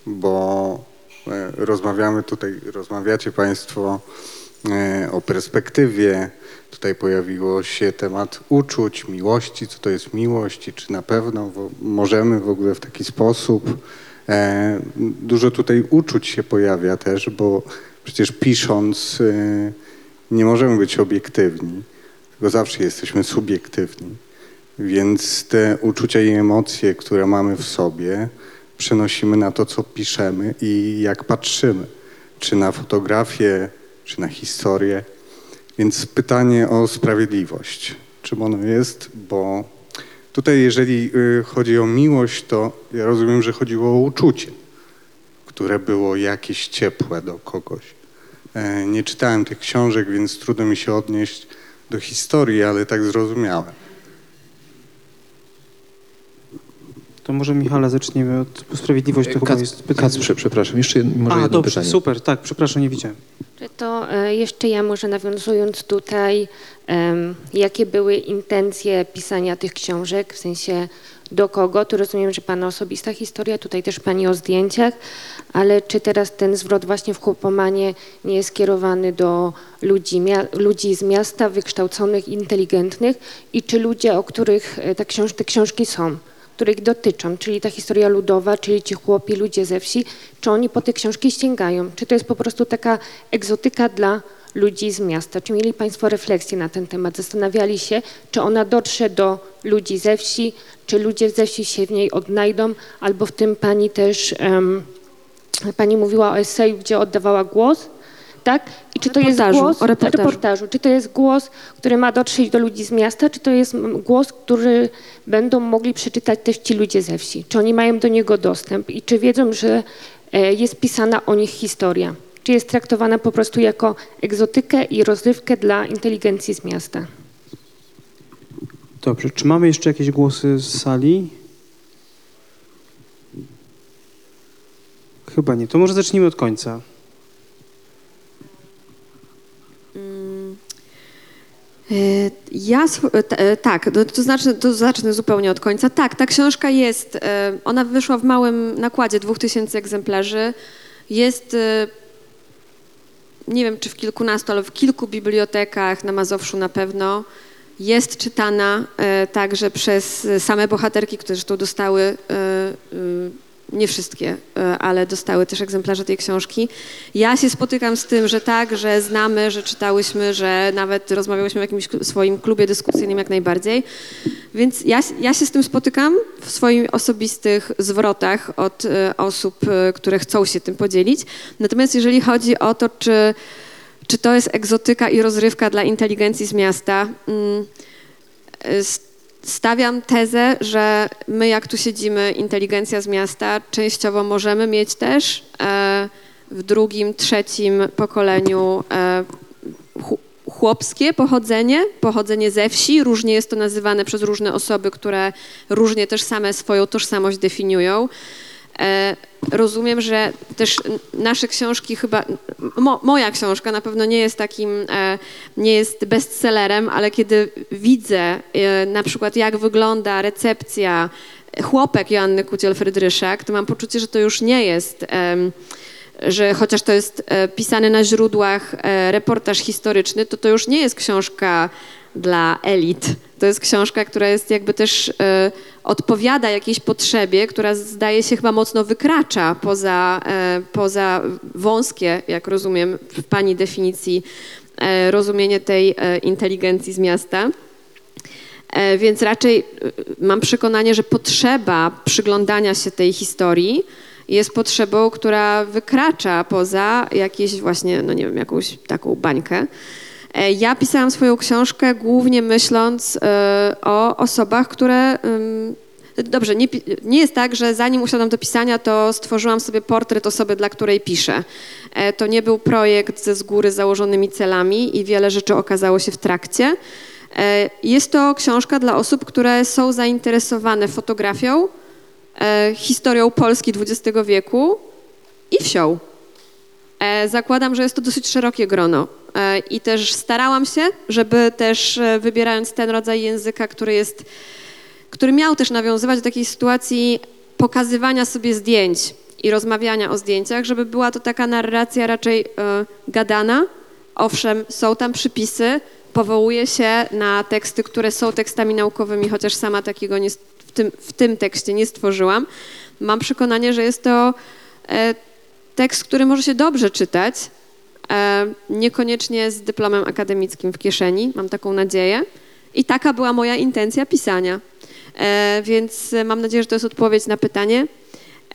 [SPEAKER 9] Bo e, rozmawiamy tutaj, rozmawiacie Państwo e, o perspektywie. Tutaj pojawiło się temat uczuć, miłości, co to jest miłość i czy na pewno możemy w ogóle w taki sposób. Dużo tutaj uczuć się pojawia też, bo przecież pisząc e, nie możemy być obiektywni, tylko zawsze jesteśmy subiektywni. Więc te uczucia i emocje, które mamy w sobie, przenosimy na to, co piszemy i jak patrzymy, czy na fotografię, czy na historię. Więc pytanie o sprawiedliwość. Czym ono jest? Bo tutaj, jeżeli y, chodzi o miłość, to ja rozumiem, że chodziło o uczucie, które było jakieś ciepłe do kogoś. E, Nie czytałem tych książek, więc trudno mi się odnieść do historii, ale tak zrozumiałem.
[SPEAKER 2] To może Michale zaczniemy od sprawiedliwości. To chyba jest pytanie.
[SPEAKER 10] Kacprze, przepraszam, jeszcze może
[SPEAKER 2] A,
[SPEAKER 10] jedno
[SPEAKER 2] dobrze,
[SPEAKER 10] pytanie.
[SPEAKER 2] super, tak, przepraszam, nie widziałem.
[SPEAKER 11] To e, jeszcze ja może nawiązując tutaj, jakie były intencje pisania tych książek, w sensie do kogo, tu rozumiem, że Pana osobista historia, tutaj też Pani o zdjęciach, ale czy teraz ten zwrot właśnie w chłopomanie nie jest skierowany do ludzi, ludzi z miasta, wykształconych, inteligentnych? I czy ludzie, o których e, ta książ- te książki są, których dotyczą, czyli ta historia ludowa, czyli ci chłopi, ludzie ze wsi, czy oni po te książki sięgają? Czy to jest po prostu taka egzotyka dla ludzi z miasta? Czy mieli Państwo refleksję na ten temat? Zastanawiali się, czy ona dotrze do ludzi ze wsi, czy ludzie ze wsi się w niej odnajdą, albo w tym Pani też, em, Pani mówiła o eseju, gdzie oddawała głos, tak? I czy to jest głos
[SPEAKER 3] o reportażu.
[SPEAKER 11] reportażu? Czy to jest głos, który ma dotrzeć do ludzi z miasta, czy to jest głos, który będą mogli przeczytać też ci ludzie ze wsi? Czy oni mają do niego dostęp i czy wiedzą, że e, jest pisana o nich historia? Czy jest traktowana po prostu jako egzotykę i rozrywkę dla inteligencji z miasta?
[SPEAKER 2] Dobrze, czy mamy jeszcze jakieś głosy z sali? Chyba nie. To może zacznijmy od końca.
[SPEAKER 3] E, Ja, e, e, tak, to, to, znaczy, to zacznę zupełnie od końca. Tak, ta książka jest, ona wyszła w małym nakładzie, 2000 egzemplarzy. Jest, nie wiem czy w kilkunastu, ale w kilku bibliotekach, na Mazowszu na pewno. Jest czytana e, także przez same bohaterki, które zresztą dostały, e, e, nie wszystkie, e, ale dostały też egzemplarze tej książki. Ja się spotykam z tym, że tak, że znamy, że czytałyśmy, że nawet rozmawiałyśmy w jakimś swoim klubie dyskusyjnym jak najbardziej. Więc ja, ja się z tym spotykam w swoich osobistych zwrotach od e, osób, e, które chcą się tym podzielić. Natomiast jeżeli chodzi o to, czy, czy to jest egzotyka i rozrywka dla inteligencji z miasta, mm, s- stawiam tezę, że my jak tu siedzimy, inteligencja z miasta, częściowo możemy mieć też e, w drugim, trzecim pokoleniu e, chłopskie pochodzenie, pochodzenie ze wsi. Różnie jest to nazywane przez różne osoby, które różnie też same swoją tożsamość definiują. E, Rozumiem, że też nasze książki chyba, mo, moja książka na pewno nie jest takim, e, nie jest bestsellerem, ale kiedy widzę e, na przykład jak wygląda recepcja chłopek Joanny Kuciel-Frydryszak, to mam poczucie, że to już nie jest że chociaż to jest pisany na źródłach reportaż historyczny, to to już nie jest książka dla elit. To jest książka, która jest jakby też e, odpowiada jakiejś potrzebie, która zdaje się chyba mocno wykracza poza, e, poza wąskie, jak rozumiem w pani definicji, e, rozumienie tej inteligencji z miasta. Więc raczej mam przekonanie, że potrzeba przyglądania się tej historii jest potrzebą, która wykracza poza jakieś właśnie, no nie wiem, jakąś taką bańkę. E, Ja pisałam swoją książkę głównie myśląc e, o osobach, które. Dobrze, nie, nie jest tak, że zanim usiadłam do pisania, to stworzyłam sobie portret osoby, dla której piszę. E, To nie był projekt ze z góry założonymi celami i wiele rzeczy okazało się w trakcie. Jest to książka dla osób, które są zainteresowane fotografią, historią Polski XX wieku i wsią. Zakładam, że jest to dosyć szerokie grono i też starałam się, żeby też e, wybierając ten rodzaj języka, który jest, który miał też nawiązywać do takiej sytuacji pokazywania sobie zdjęć i rozmawiania o zdjęciach, żeby była to taka narracja raczej e, gadana. Owszem, są tam przypisy, powołuje się na teksty, które są tekstami naukowymi, chociaż sama takiego nie, w, tym, w tym tekście nie stworzyłam. Mam przekonanie, że jest to e, tekst, który może się dobrze czytać, e, niekoniecznie z dyplomem akademickim w kieszeni, mam taką nadzieję. I taka była moja intencja pisania. E, więc e, mam nadzieję, że to jest odpowiedź na pytanie.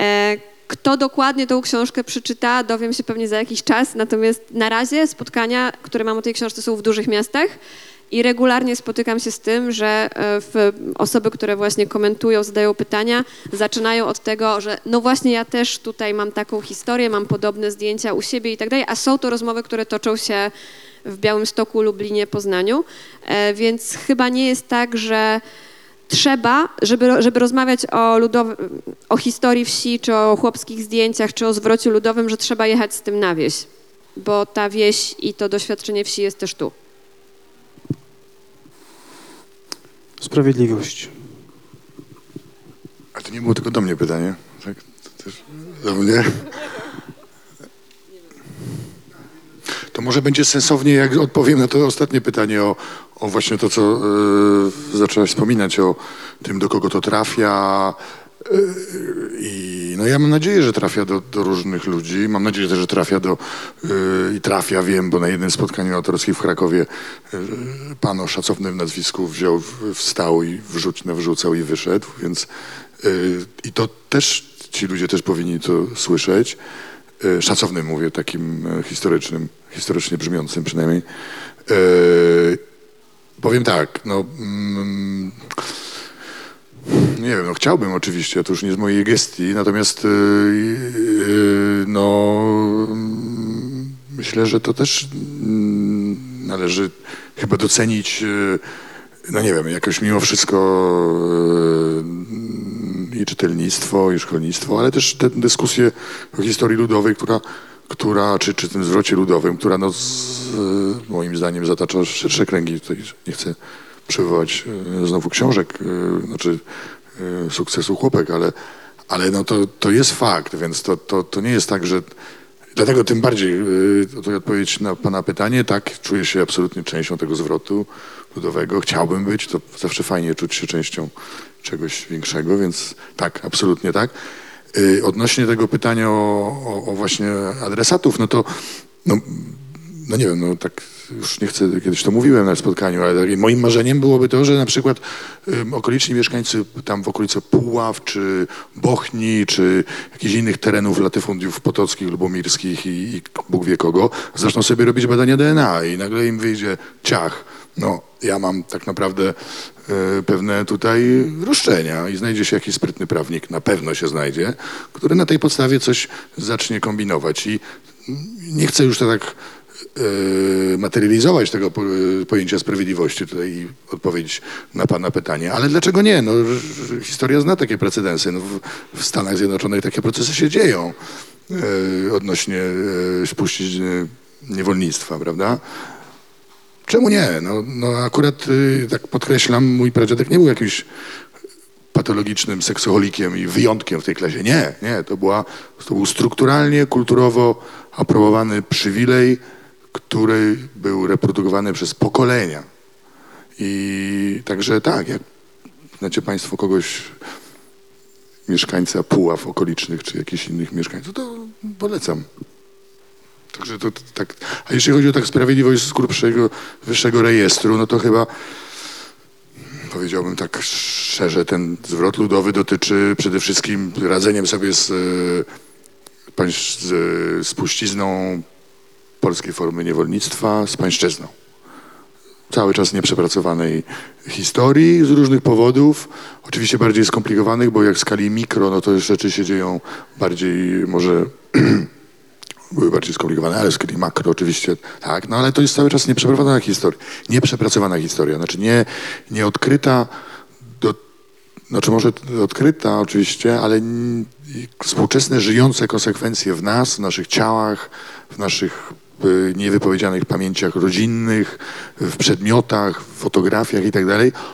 [SPEAKER 3] E, kto dokładnie tą książkę przeczyta, dowiem się pewnie za jakiś czas. Natomiast na razie spotkania, które mam o tej książce, są w dużych miastach. I regularnie spotykam się z tym, że e, osoby, które właśnie komentują, zadają pytania, zaczynają od tego, że no właśnie ja też tutaj mam taką historię, mam podobne zdjęcia u siebie i tak dalej, a są to rozmowy, które toczą się w Białymstoku, Lublinie, Poznaniu, e, więc chyba nie jest tak, że trzeba, żeby, żeby rozmawiać o, ludow- o historii wsi, czy o chłopskich zdjęciach, czy o zwrocie ludowym, że trzeba jechać z tym na wieś, bo ta wieś i to doświadczenie wsi jest też tu.
[SPEAKER 2] Sprawiedliwość.
[SPEAKER 4] A to nie było tylko do mnie pytanie, tak? To też do mnie. To może będzie sensownie, jak odpowiem na to ostatnie pytanie o, o właśnie to, co y, zaczęłaś wspominać, o tym, do kogo to trafia. I no ja mam nadzieję, że trafia do, do różnych ludzi. Mam nadzieję też, że trafia do y, i trafia, wiem, bo na jednym spotkaniu autorskim w Krakowie y, pan o szacownym nazwisku wziął, wstał i wrzuć, wrzucał i wyszedł, więc y, i to też ci ludzie też powinni to słyszeć. Szacownym mówię, takim e, historycznym, historycznie brzmiącym przynajmniej. Powiem tak, no mm, nie wiem, no chciałbym oczywiście, to już nie z mojej gestii, natomiast y, y, no mm, myślę, że to też mm, należy chyba docenić, y, no nie wiem, jakoś mimo wszystko i czytelnictwo, i szkolnictwo, ale też tę dyskusję o historii ludowej, która, która czy, czy tym zwrocie ludowym, która no z, moim zdaniem zatacza szersze kręgi. Tutaj nie chcę przywołać y, znowu książek, y, znaczy y, sukcesu chłopek, ale, ale no to, to jest fakt, więc to, to, to nie jest tak, że Dlatego tym bardziej, to odpowiedź na Pana pytanie, tak, czuję się absolutnie częścią tego zwrotu ludowego. Chciałbym być, to zawsze fajnie czuć się częścią czegoś większego, więc tak, absolutnie tak. Odnośnie tego pytania o, o, o właśnie adresatów, no to no, no nie wiem, no tak już nie chcę, kiedyś to mówiłem na spotkaniu, ale moim marzeniem byłoby to, że na przykład ym, okoliczni mieszkańcy tam w okolicy Puław, czy Bochni, czy jakichś innych terenów latyfundiów potockich, lubomirskich i, i Bóg wie kogo, zaczną sobie robić badania DNA i nagle im wyjdzie ciach. No, ja mam tak naprawdę e, pewne tutaj roszczenia i znajdzie się jakiś sprytny prawnik, na pewno się znajdzie, który na tej podstawie coś zacznie kombinować i nie chcę już to tak materializować tego po, e, pojęcia sprawiedliwości tutaj i odpowiedzieć na Pana pytanie. Ale dlaczego nie? No, historia zna takie precedensy. No, w, Stanach Zjednoczonych takie procesy się dzieją e, odnośnie e, spuścizny niewolnictwa, prawda? Czemu nie? No, no akurat tak podkreślam, mój pradziadek nie był jakimś patologicznym seksoholikiem i wyjątkiem w tej klasie. Nie, nie. To, była, to był strukturalnie, kulturowo aprobowany przywilej, który był reprodukowany przez pokolenia. I także tak, jak znacie Państwo kogoś, mieszkańca Puław okolicznych, czy jakichś innych mieszkańców, to polecam. Także to, to tak. A jeśli chodzi o tak sprawiedliwość z grubszego, wyższego rejestru, no to chyba powiedziałbym tak szczerze, ten zwrot ludowy dotyczy przede wszystkim radzeniem sobie z, e, z e, spuścizną polskiej formy niewolnictwa, z pańszczyzną. Cały czas nieprzepracowanej historii z różnych powodów, oczywiście bardziej skomplikowanych, bo jak w skali mikro, no to rzeczy się dzieją bardziej może były bardziej skomplikowane, ale skali makro oczywiście tak, no ale to jest cały czas nieprzeprowadzona historia, nieprzepracowana historia, znaczy nie, nie odkryta, do, znaczy może odkryta oczywiście, ale współczesne żyjące konsekwencje w nas, w naszych ciałach, w naszych y, niewypowiedzianych pamięciach rodzinnych, w przedmiotach, w fotografiach i tak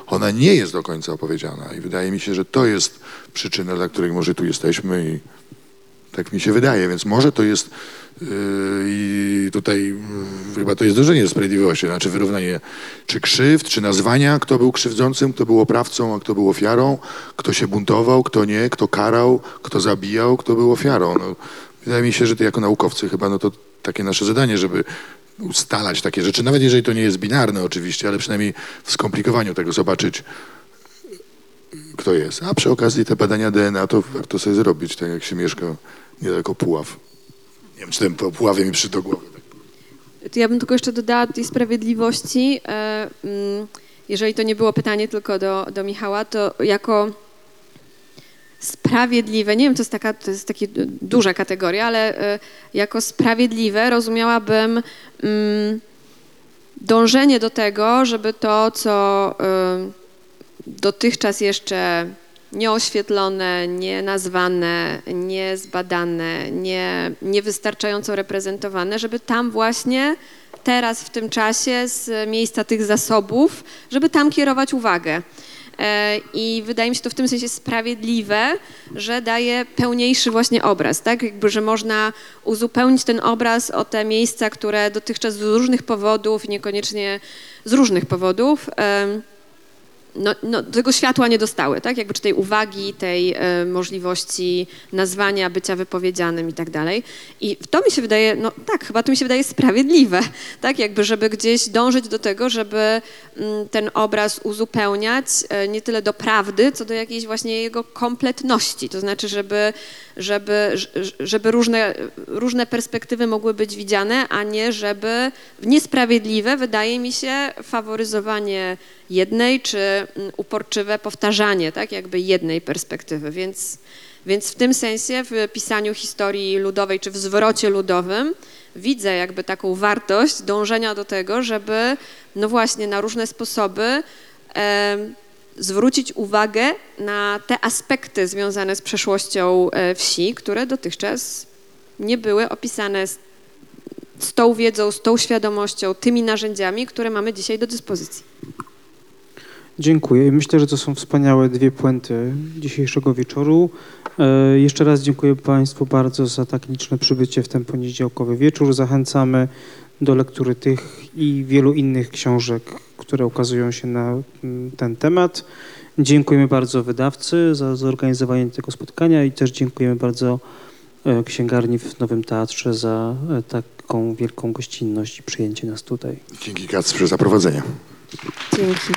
[SPEAKER 4] ona nie jest do końca opowiedziana i wydaje mi się, że to jest przyczyna, dla której może tu jesteśmy i tak mi się wydaje, więc może to jest yy, i tutaj yy, chyba to jest dążenie do sprawiedliwości, znaczy wyrównanie czy krzywd, czy nazwania, kto był krzywdzącym, kto był oprawcą, a kto był ofiarą, kto się buntował, kto nie, kto karał, kto zabijał, kto był ofiarą. No, wydaje mi się, że to jako naukowcy chyba no to takie nasze zadanie, żeby ustalać takie rzeczy, nawet jeżeli to nie jest binarne oczywiście, ale przynajmniej w skomplikowaniu tego zobaczyć, kto jest. A przy okazji te badania DNA to warto sobie zrobić, tak jak się mieszka niedaleko Puław. Nie wiem, czy ten Puławie mi przyszedł do głowy.
[SPEAKER 3] Ja bym tylko jeszcze dodała do tej sprawiedliwości, e, mm, jeżeli to nie było pytanie tylko do, do Michała, to jako sprawiedliwe, nie wiem, to jest taka, to jest taka duża kategoria, ale e, jako sprawiedliwe rozumiałabym mm, dążenie do tego, żeby to, co e, dotychczas jeszcze nieoświetlone, nienazwane, niezbadane, nie, niewystarczająco reprezentowane, żeby tam właśnie teraz w tym czasie z miejsca tych zasobów, żeby tam kierować uwagę. E, I wydaje mi się to w tym sensie sprawiedliwe, że daje pełniejszy właśnie obraz, tak? Jakby, że można uzupełnić ten obraz o te miejsca, które dotychczas z różnych powodów, niekoniecznie z różnych powodów, no, no, tego światła nie dostały, tak? Jakby czy tej uwagi, tej e, możliwości nazwania, bycia wypowiedzianym i tak dalej. I to mi się wydaje, no tak, chyba to mi się wydaje sprawiedliwe, tak? Jakby, żeby gdzieś dążyć do tego, żeby mm, ten obraz uzupełniać e, nie tyle do prawdy, co do jakiejś właśnie jego kompletności. To znaczy, żeby, żeby, żeby różne, różne perspektywy mogły być widziane, a nie żeby niesprawiedliwe, wydaje mi się, faworyzowanie jednej, czy mm, uporczywe powtarzanie, tak, jakby jednej perspektywy. Więc, więc w tym sensie w pisaniu historii ludowej, czy w zwrocie ludowym widzę jakby taką wartość dążenia do tego, żeby no właśnie na różne sposoby zwrócić uwagę na te aspekty związane z przeszłością e, wsi, które dotychczas nie były opisane z, z tą wiedzą, z tą świadomością, tymi narzędziami, które mamy dzisiaj do dyspozycji.
[SPEAKER 2] Dziękuję. I Myślę, że to są wspaniałe dwie puenty dzisiejszego wieczoru. E, Jeszcze raz dziękuję Państwu bardzo za tak liczne przybycie w ten poniedziałkowy wieczór. Zachęcamy do lektury tych i wielu innych książek, które ukazują się na mm, ten temat. Dziękujemy bardzo wydawcy za zorganizowanie tego spotkania i też dziękujemy bardzo e, księgarni w Nowym Teatrze za e, taką wielką gościnność i przyjęcie nas tutaj.
[SPEAKER 4] Dzięki Kacprze za prowadzenie.
[SPEAKER 3] Dzięki.